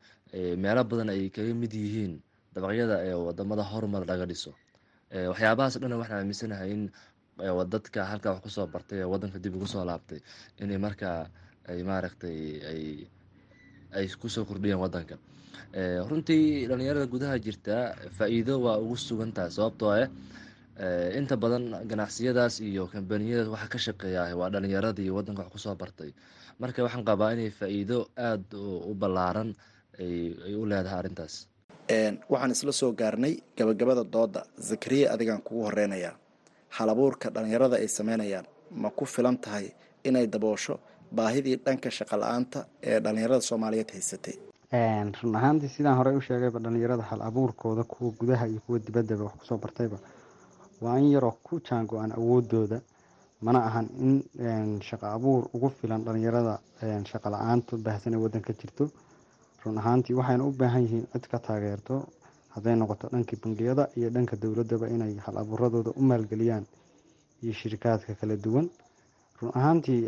meelo badan ay kaga mid yihiin dabaqyada ee waddamada horumar laga dhiso waxyaabahaas dhan waxaan aaminsanahay in dadka halkaa wax ku soo bartay ee wadanka dib ugu soo laabtay inay markaa ay maaragtay ay ay ku soo kordhiyeen wadanka runtii dhalinyarada gudaha jirta faa-iido waa ugu sugan tahay sababtoo ah inta badan ganacsiyadaas iyo kambaniyadaas waxa ka shaqeeya waa dhalinyaradii wadanka wax ku soo bartay marka waxaan qabaa inay faa-iido aada u ballaaran ay u leedahay arrintaas. Waxaan isla soo gaarnay gabagabada dooda zakariya adigaan kugu horeynayaa halabuurka dhallinyarada ay sameynayaan ma ku filan tahay inay daboosho baahidii dhanka shaqo la'aanta ee dhallinyarada soomaaliyeed haysatay? Run ahaantii sidaan horey u sheegayba dhallinyarada hal abuurkooda kuwa gudaha iyo kuwa dibaddaba wax ku soo bartayba waa in yaroo ku jaango-aan awoodooda mana ahan in shaqo abuur ugu filan dhallinyarada shaqo la'aantu baahsan ee waddanka jirto run ahaantii waxayna u baahan yihiin cid ka taageerto hadday noqoto dhankii bangiyada iyo dhanka dowladaba inay hal abuuradooda u maalgeliyaan iyo shirikaadka kala duwan. Run ahaantii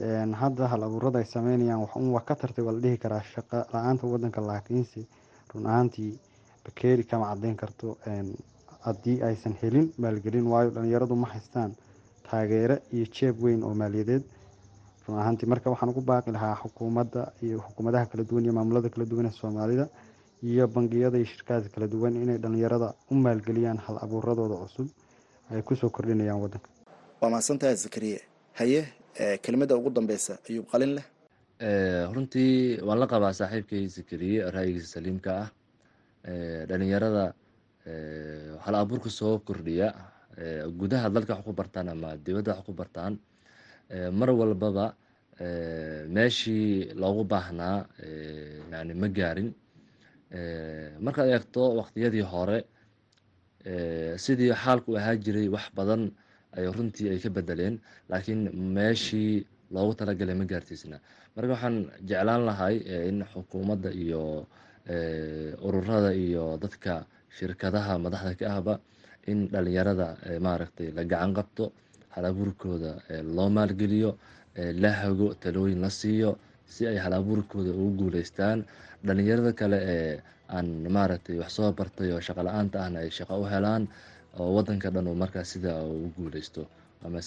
hadda hal abuurada ay sameynayaan waxun waa ka tartay waa la dhihi karaa shaqo la'aanta wadanka laakiinse run ahaantii bakeeri kama cadeyn karto haddii aysan helin maalgelin waayo dhalinyaradu ma haystaan taageero iyo jeeb weyn oo maaliyadeed. Run ahaantii marka waxaan ugu baaqi lahaa xukuumadda iyo xukuumadaha kala duwan iyo maamulada kala duwan ee soomaalida iyo bangiyada iyo shirkaadka kala duwan inay dhalinyarada u maalgeliyaan hal abuuradooda cusub ay ku soo kordhinayaan wadanka waa mahadsantahay zakariye haye kelimada ugu dambeysa ayuub qalin leh. Runtii waan la qabaa saaxiibkay zakariye ra'yigiisa saliimka ah. Dhalinyarada hal abuurka soo kordhiya gudaha dalka wax ku bartaan ama dibadda wax ku bartaan mar walbaba meeshii loogu baahnaa yani ma gaarin. Markaad eegto waqtiyadii hore sidii xaalku ahaa jiray wax badan ay runtii ay ka bedeleen laakiin meeshii loogu talagalay ma gaartiisna marka waxaan jeclaan lahay in xukuumadda iyo ururada iyo dadka shirkadaha madaxda ka ahba in dhalinyarada maaragtay la gacan qabto halabuurkooda loo maalgeliyo la hago talooyin la siiyo si ay halabuurkooda ugu guuleystaan. Dhalinyarada kale ee aan maaragtay wax soo bartay oo shaqo la'aanta ahna ay shaqo u helaan oo wadanka dhan uu markaas sidaa ugu guuleysto. Waa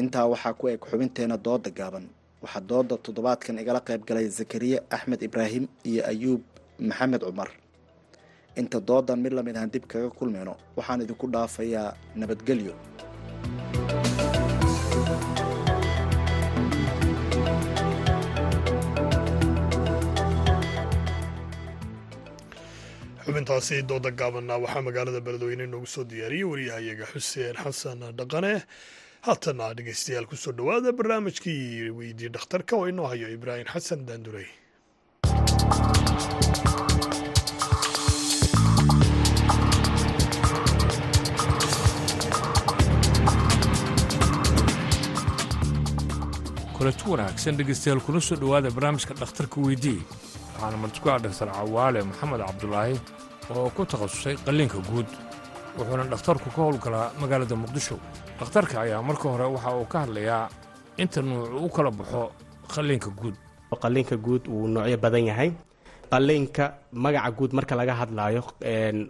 intaa waxaa ku eg xubinteena dooda gaaban. Waxaa dooda toddobaadkan igala qayb galay zakariye axmed ibraahim iyo ayuub maxamed cumar inta doodan mid la mid ahaan dib kaga kulmayno waxaan idinku dhaafayaa nabadgelyo. Xubintaasi dooda gaabanna waxaa magaalada beledweyne noogu soo diyaariyey wariyahayaga xuseen xasan dhaqane. Haatana dhegeystayaal ku soo dhowaada barnaamijkii weydii dhakhtarka oo inoo hayo ibraahim xasan daandurey kuletu wanaagsan dhegeystayaal kuna soo dhowaada barnaamijka dhakhtarka weydii waxaana martiku-a dhaktar cawaale maxamed cabdulaahi oo ku takhasusay qalliinka guud wuxuuna dhakhtarku ka howlgalaa magaalada muqdisho. Dhakhtarka ayaa marka hore waxa uu ka hadlayaa inta nuuc u kala baxo qalliinka guud. Qalliinka guud wuu noocyo badan yahay. Qalliinka magaca guud marka laga hadlaayo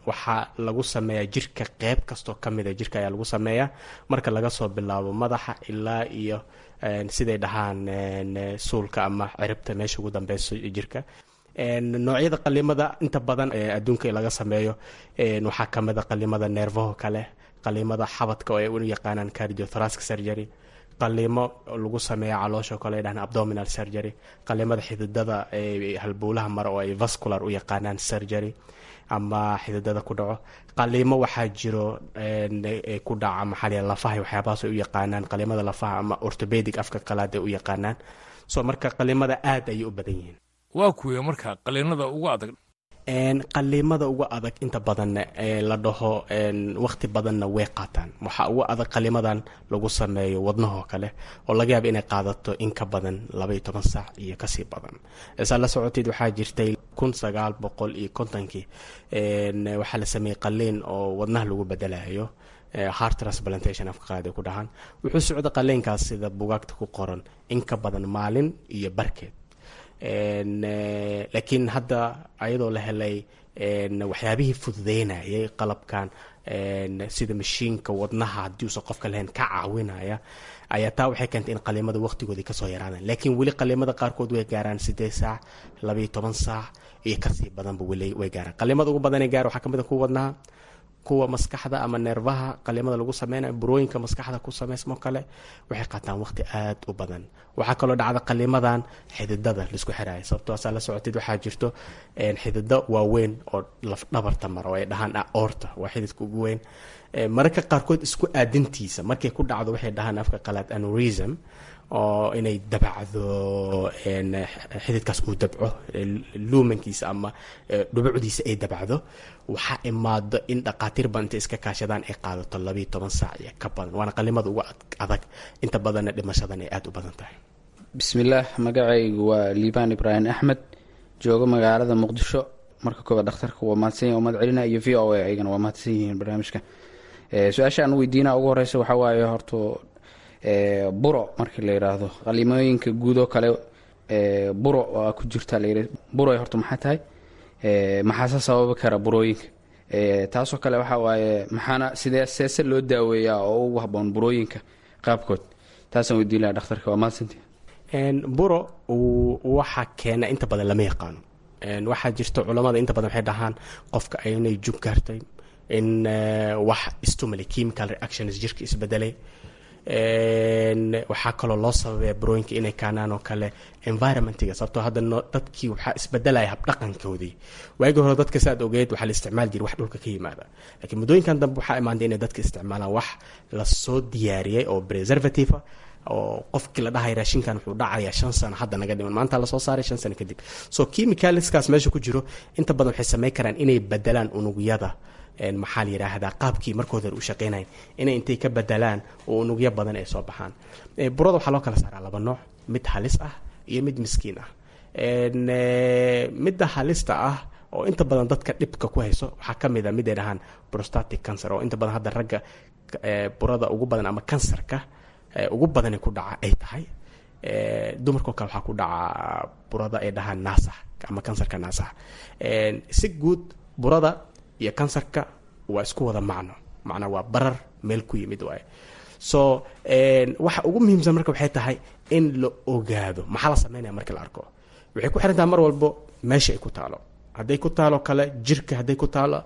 waxaa lagu sameeyaa jirka qeyb kastoo ka mida jirka ayaa lagu sameeyaa. Marka laga soo bilaabo madaxa ilaa iyo siday dhahaan suulka ama ciribta meesha ugu dambeyso jirka. Noocyada qalimada inta badan adduunka laga sameeyo waxaa kamida qalimada neerfaho kale qalimada xabadka oo ay u yaqaanaan cardiothoracic surgery qalimo lagu sameeya caloosha kale dhahan abdominal surgery qalimada xididada halbowlaha mare oo ay vascular u yaqaanaan surgery ama xididada ku dhaco. Qalimo waxaa jiro ku dhaca maxaa lafaha waxyaabahaas ay u yaqaanaan. Qalimada lafaha ama orthopedic afka qalaad ay u yaqaanaan. So marka qalimada aad ayay u badan yihiin. Waa kuwee marka qaliinada ugu adag qalimada ugu adag inta badan la dhaho waqti badanna way qaataan. Waxaa ugu adag qalimadan lagu sameeyo wadnahoo kale oo laga yaaba inay qaadato in ka badan labaiyo toban saac iyo ka sii badan. Saa la socoteed waxaa jirtay kun sagaal boqol iyo kontonkii waxaa la sameeyey qaliin oo wadnaha lagu bedelayo heart transplantation afka qaad ay ku dhahaan. Wuxuu socda qaliinkaas sida bugaagta ku qoran in ka badan maalin iyo barkeed laakiin hadda ayadoo la helay waxyaabihii fududeynayay qalabkan sida mashiinka wadnaha haddii uusan qofka lahayn ka caawinaya ayaa taa waxay keentay in qalimada waqtigoodii ka soo yaraadaan laakiin weli qalimada qaarkood way gaaraan sideed saac labaiyo toban saac iyo ka sii badanba way gaaraan. Qalimada ugu badanee gaar waxaa ka mid a kuwa wadnaha kuwa maskaxda ama neerfaha qalimada lagu sameynayo burooyinka maskaxda ku sameysmo kale waxay qaataan waqti aad u badan. Waxaa kaloo dhacda qalimadan xididada la isku xiraayo. Sababtoo asaa la socotid waxaa jirto xidido waaweyn oo lafdhabarta mara oo ay dhahaan aorta waa xididka ugu weyn. Mararka qaarkood isku aadintiisa markay ku dhacdo waxay dhahaan afka qalaad anurism oo inay dabacdo xididkaas uu dabco luumankiisa ama dhubucdiisa ay dabacdo waxaa imaado in dhaqaatiir badan intay iska kaashadaan ay qaadato labayo toban saac iyo ka badan. Waana qalimada ugu adag. Inta badanna dhimashadan ay aada u badan tahay. Bismillaah magacaygu waa liibaan ibraahim axmed. Joogo magaalada muqdisho. Marka koobaad dhakhtarka waa mahadsan yahi umad iyo v o a ayagana waa mahadsan yihiin barnaamijka. Su'aasha aan weydiina ugu horeysa waxaa waaye horto buro markii la yidhaahdo qalimooyinka guud oo kale buro aa ku jirta la yidhi buro horta maxaa tahay? Maxaase sababi kara burooyinka? Taasoo kale waxaa waaye maxaana sidee seese loo daaweeyaa oo ugu haboon burooyinka qaabkood? Taasaan weydiin laha dhakhtarka waa mahadsantii buro waxaa keena inta badan lama yaqaano. Waxaa jirta culamada inta badan waxay dhahaan qofka inay jug gaartay in wax stimuli chemical reactions jirka isbedelay waxaa kaloo loo sababaya burooyinka inay kaanaan oo kale environmentiga sababtoo hadda dadkii waxaa isbedelaya habdhaqankoodii waagii hore dadka saad ogeed waxaa la isticmaali jiray wax dhulka ka yimaada. Laakiin muddooyinkan dambe waxaa imaantay inay dadka isticmaalaan wax la soo diyaariyey oo preservative oo qofkii la dhahay raashinkan wuxuu dhacayaa shan sano hadda naga dhiman. Maanta la soo saaray shan sano kadib. So chemicalskaas meesha ku jiro inta badan waxay sameyn karaan inay bedelaan unugyada maxaa la yidhaahdaa qaabkii markooda u shaqeynayn inay intay ka bedelaan oo unugyo badan ay soo baxaan. Burada waxaa loo kala saaraa laba nooc mid halis ah iyo mid miskiin ah. Midda halista ah oo inta badan dadka dhibka ku hayso waxaa ka mid a mid ay dhahaan prostatic cancer oo inta badan hadda ragga burada ugu badan ama kansarka ugu badani ku dhaca ay tahay. Dumarkao kale waxaa ku dhaca burada ay dhahaan naasax ama kansarka naasax si guud burada iyo kansarka waa isku wada macno. Macnaa waa barar meel ku yimid waaye. So waxa ugu muhiimsan marka waxay tahay in la ogaado. Maxaa la sameynaya marka la arko? Waxay ku xirantaha mar walbo meesha ay ku taalo. Hadday ku taalo kale jirka hadday ku taalo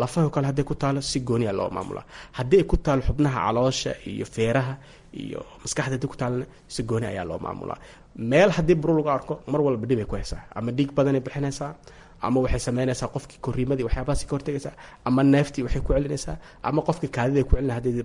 lafaho kale hadday ku taalo si gooniya loo maamula haddii ku taalo xubnaha caloosha iyo feeraha iyo maskaxda haddii ku taalona si gooni ayaa loo maamulaa meel haddii buro lagu arko mar walba dhib ay ku haysaa. Ama dhiig badanay bixinaysaa ama waxay sameynaysaa qofkii koriimadii waxyaabahaasi ka hortegaysaa ama neeftii waxay ku celinaysaa ama qofkii kaadida ku celina haddii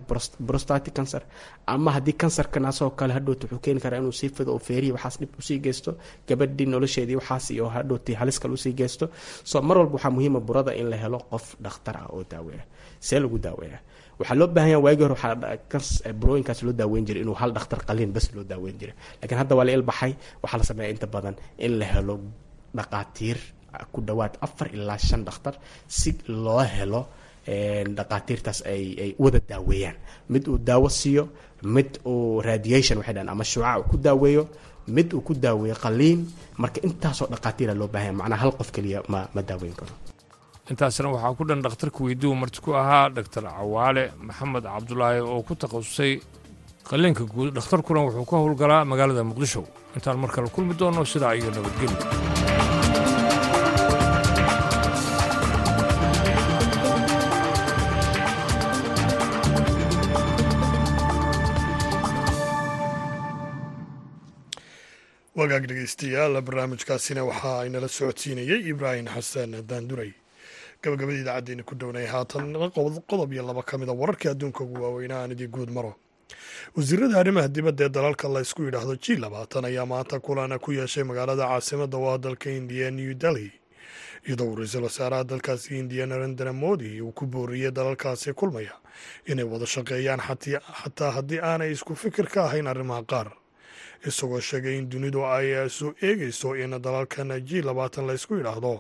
prostatic cancer. Ama haddii kansarka naasoo kale hadhowta wuxuu keeni karaa inuu sii fido oo feerihi waxaas dhib u sii geysto gabadhii nolosheedii waxaas iyo hadhowtii halis u sii geysto. So mar walba waxaa muhiima burada in la helo qof dhakhtar ah oo daaweeya see lagu daaweeya. Waxaa loo baahan waagii hore waxaa burooyinkaas loo daaweyn jiray inuu hal dhakhtar qaliin bas loo daaweyn jiray. Laakiin hadda waa la ilbaxay waxaa la sameeya inta badan in la helo dhaqaatiir ku dhawaad afar ilaa shan dhakhtar si loo helo dhaqaatiirtaas ay wada daaweeyaan. Mid uu daawo siiyo mid uu radiation waxay dhahan ama shuuca uu ku daaweeyo mid uu ku daaweeyo qaliin. Marka intaasoo dhaqaatiira loo baahanya macnaa hal qof keliya ma ma daaweyn karo. Intaasna waxaa ku dhan dhakhtarka weydiiu marti ku ahaa dhaktar cawaale maxamed cabdulaahi oo ku takhasusay qaliinka guud. Dhakhtarkuna wuxuu ka howlgalaa magaalada muqdisho. Intaan mar kale kulmi doonno sidaa iyo nabadgelyo wagaag dhegaystayaal barnaamijkaasina waxa ay nala socodsiinayey ibraahim xasan daanduray. Gabagabada idaacaddeena ku dhownay haatan qodob iyo laba ka mida wararkii adduunka ugu waaweynaa aan idii guud maro wasiirada arrimaha dibadda ee dalalka la ysku yidhaahdo g labaatan ayaa maanta kulana ku yeeshay magaalada caasimadda waa dalka indiya new delhi. Iyadoo ra'iisul wasaaraha dalkaasi indiya narendra modi uu ku booriyey dalalkaasi kulmaya inay wada shaqeeyaan xataa haddii aanay isku fikir ka ahayn arrimaha qaar isagoo sheegay in dunidu ay soo eegayso in dalalkan g labaatan la ysku yidhaahdo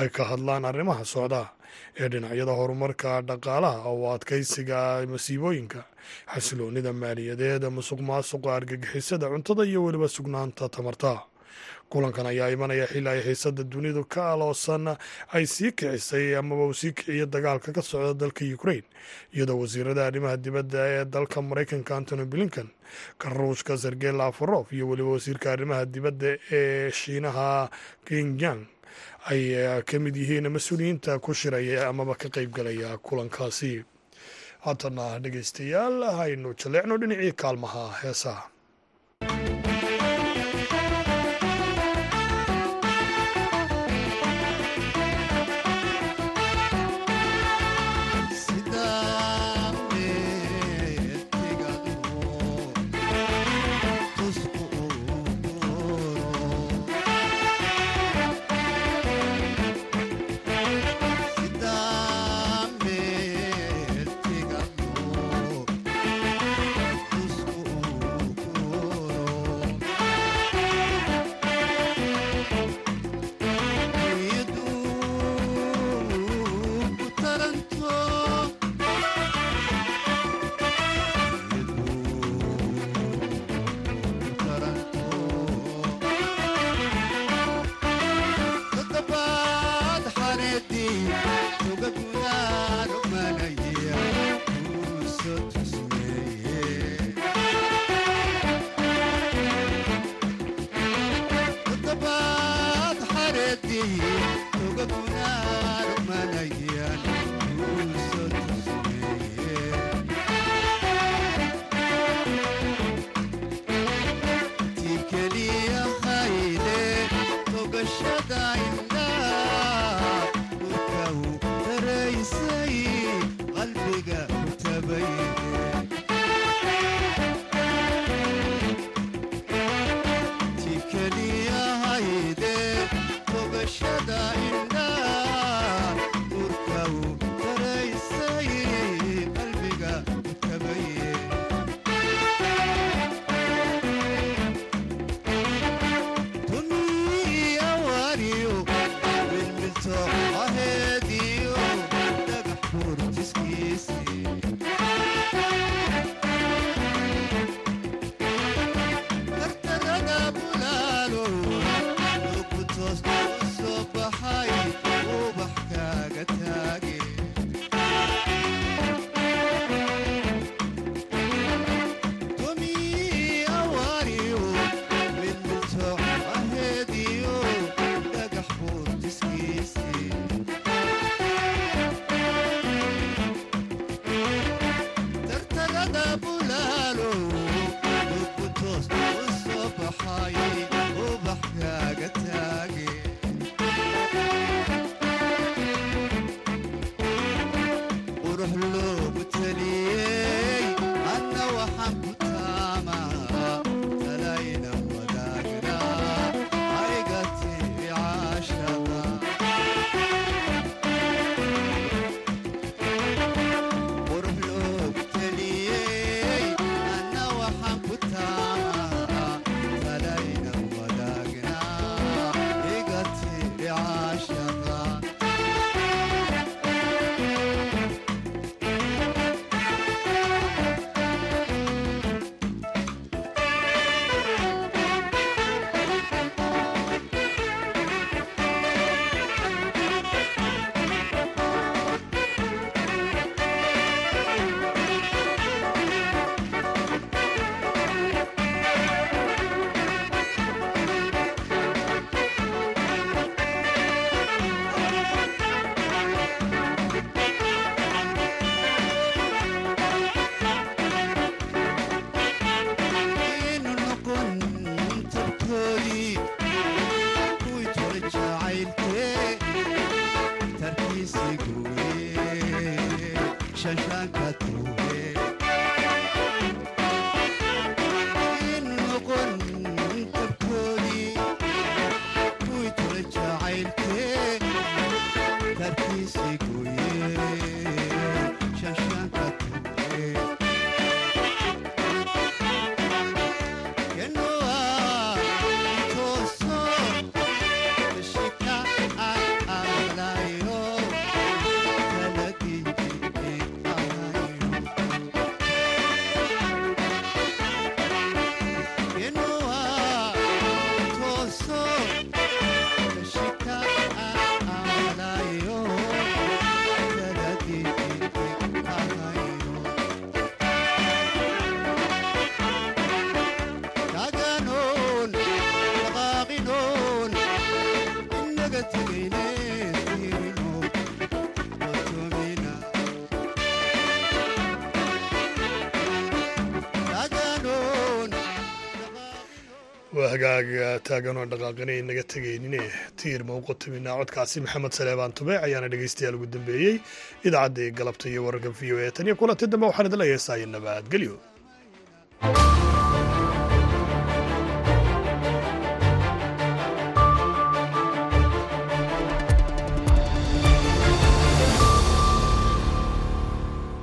ay ka hadlaan arrimaha socda ee dhinacyada horumarka dhaqaalaha oo adkaysiga masiibooyinka xasiloonida maaliyadeed musuq maasuqa argagixisada cuntada iyo weliba sugnaanta tamarta kulankan ayaa imanaya xilli ay xiisada dunidu ka aloosan ay sii kicisay amaba uu sii kiciyo dagaalka ka socda dalka ukraine iyadoo wasiirada arrimaha dibadda ee dalka maraykanka antony blinkan ka ruushka sergey lafarof iyo weliba wasiirka arrimaha dibadda ee shiinaha kingyang ay ka mid yihiin mas'uuliyiinta ku shiraya amaba ka qaybgalaya kulankaasi. Haatana dhegaystayaal haynu jaleecno dhinacii kaalmaha heesaha hagaaga taagan oo dhaqaaqinay naga tegaynine tiir mawqotaminaa codkaasi maxamed saleebaan tube ayaana dhegaystayaal ugu dambeeyey. Idaacadda galabta iyo wararka v o e tan iyo kulanti dambe waxaan idin leeyahay saayo nabadgelyo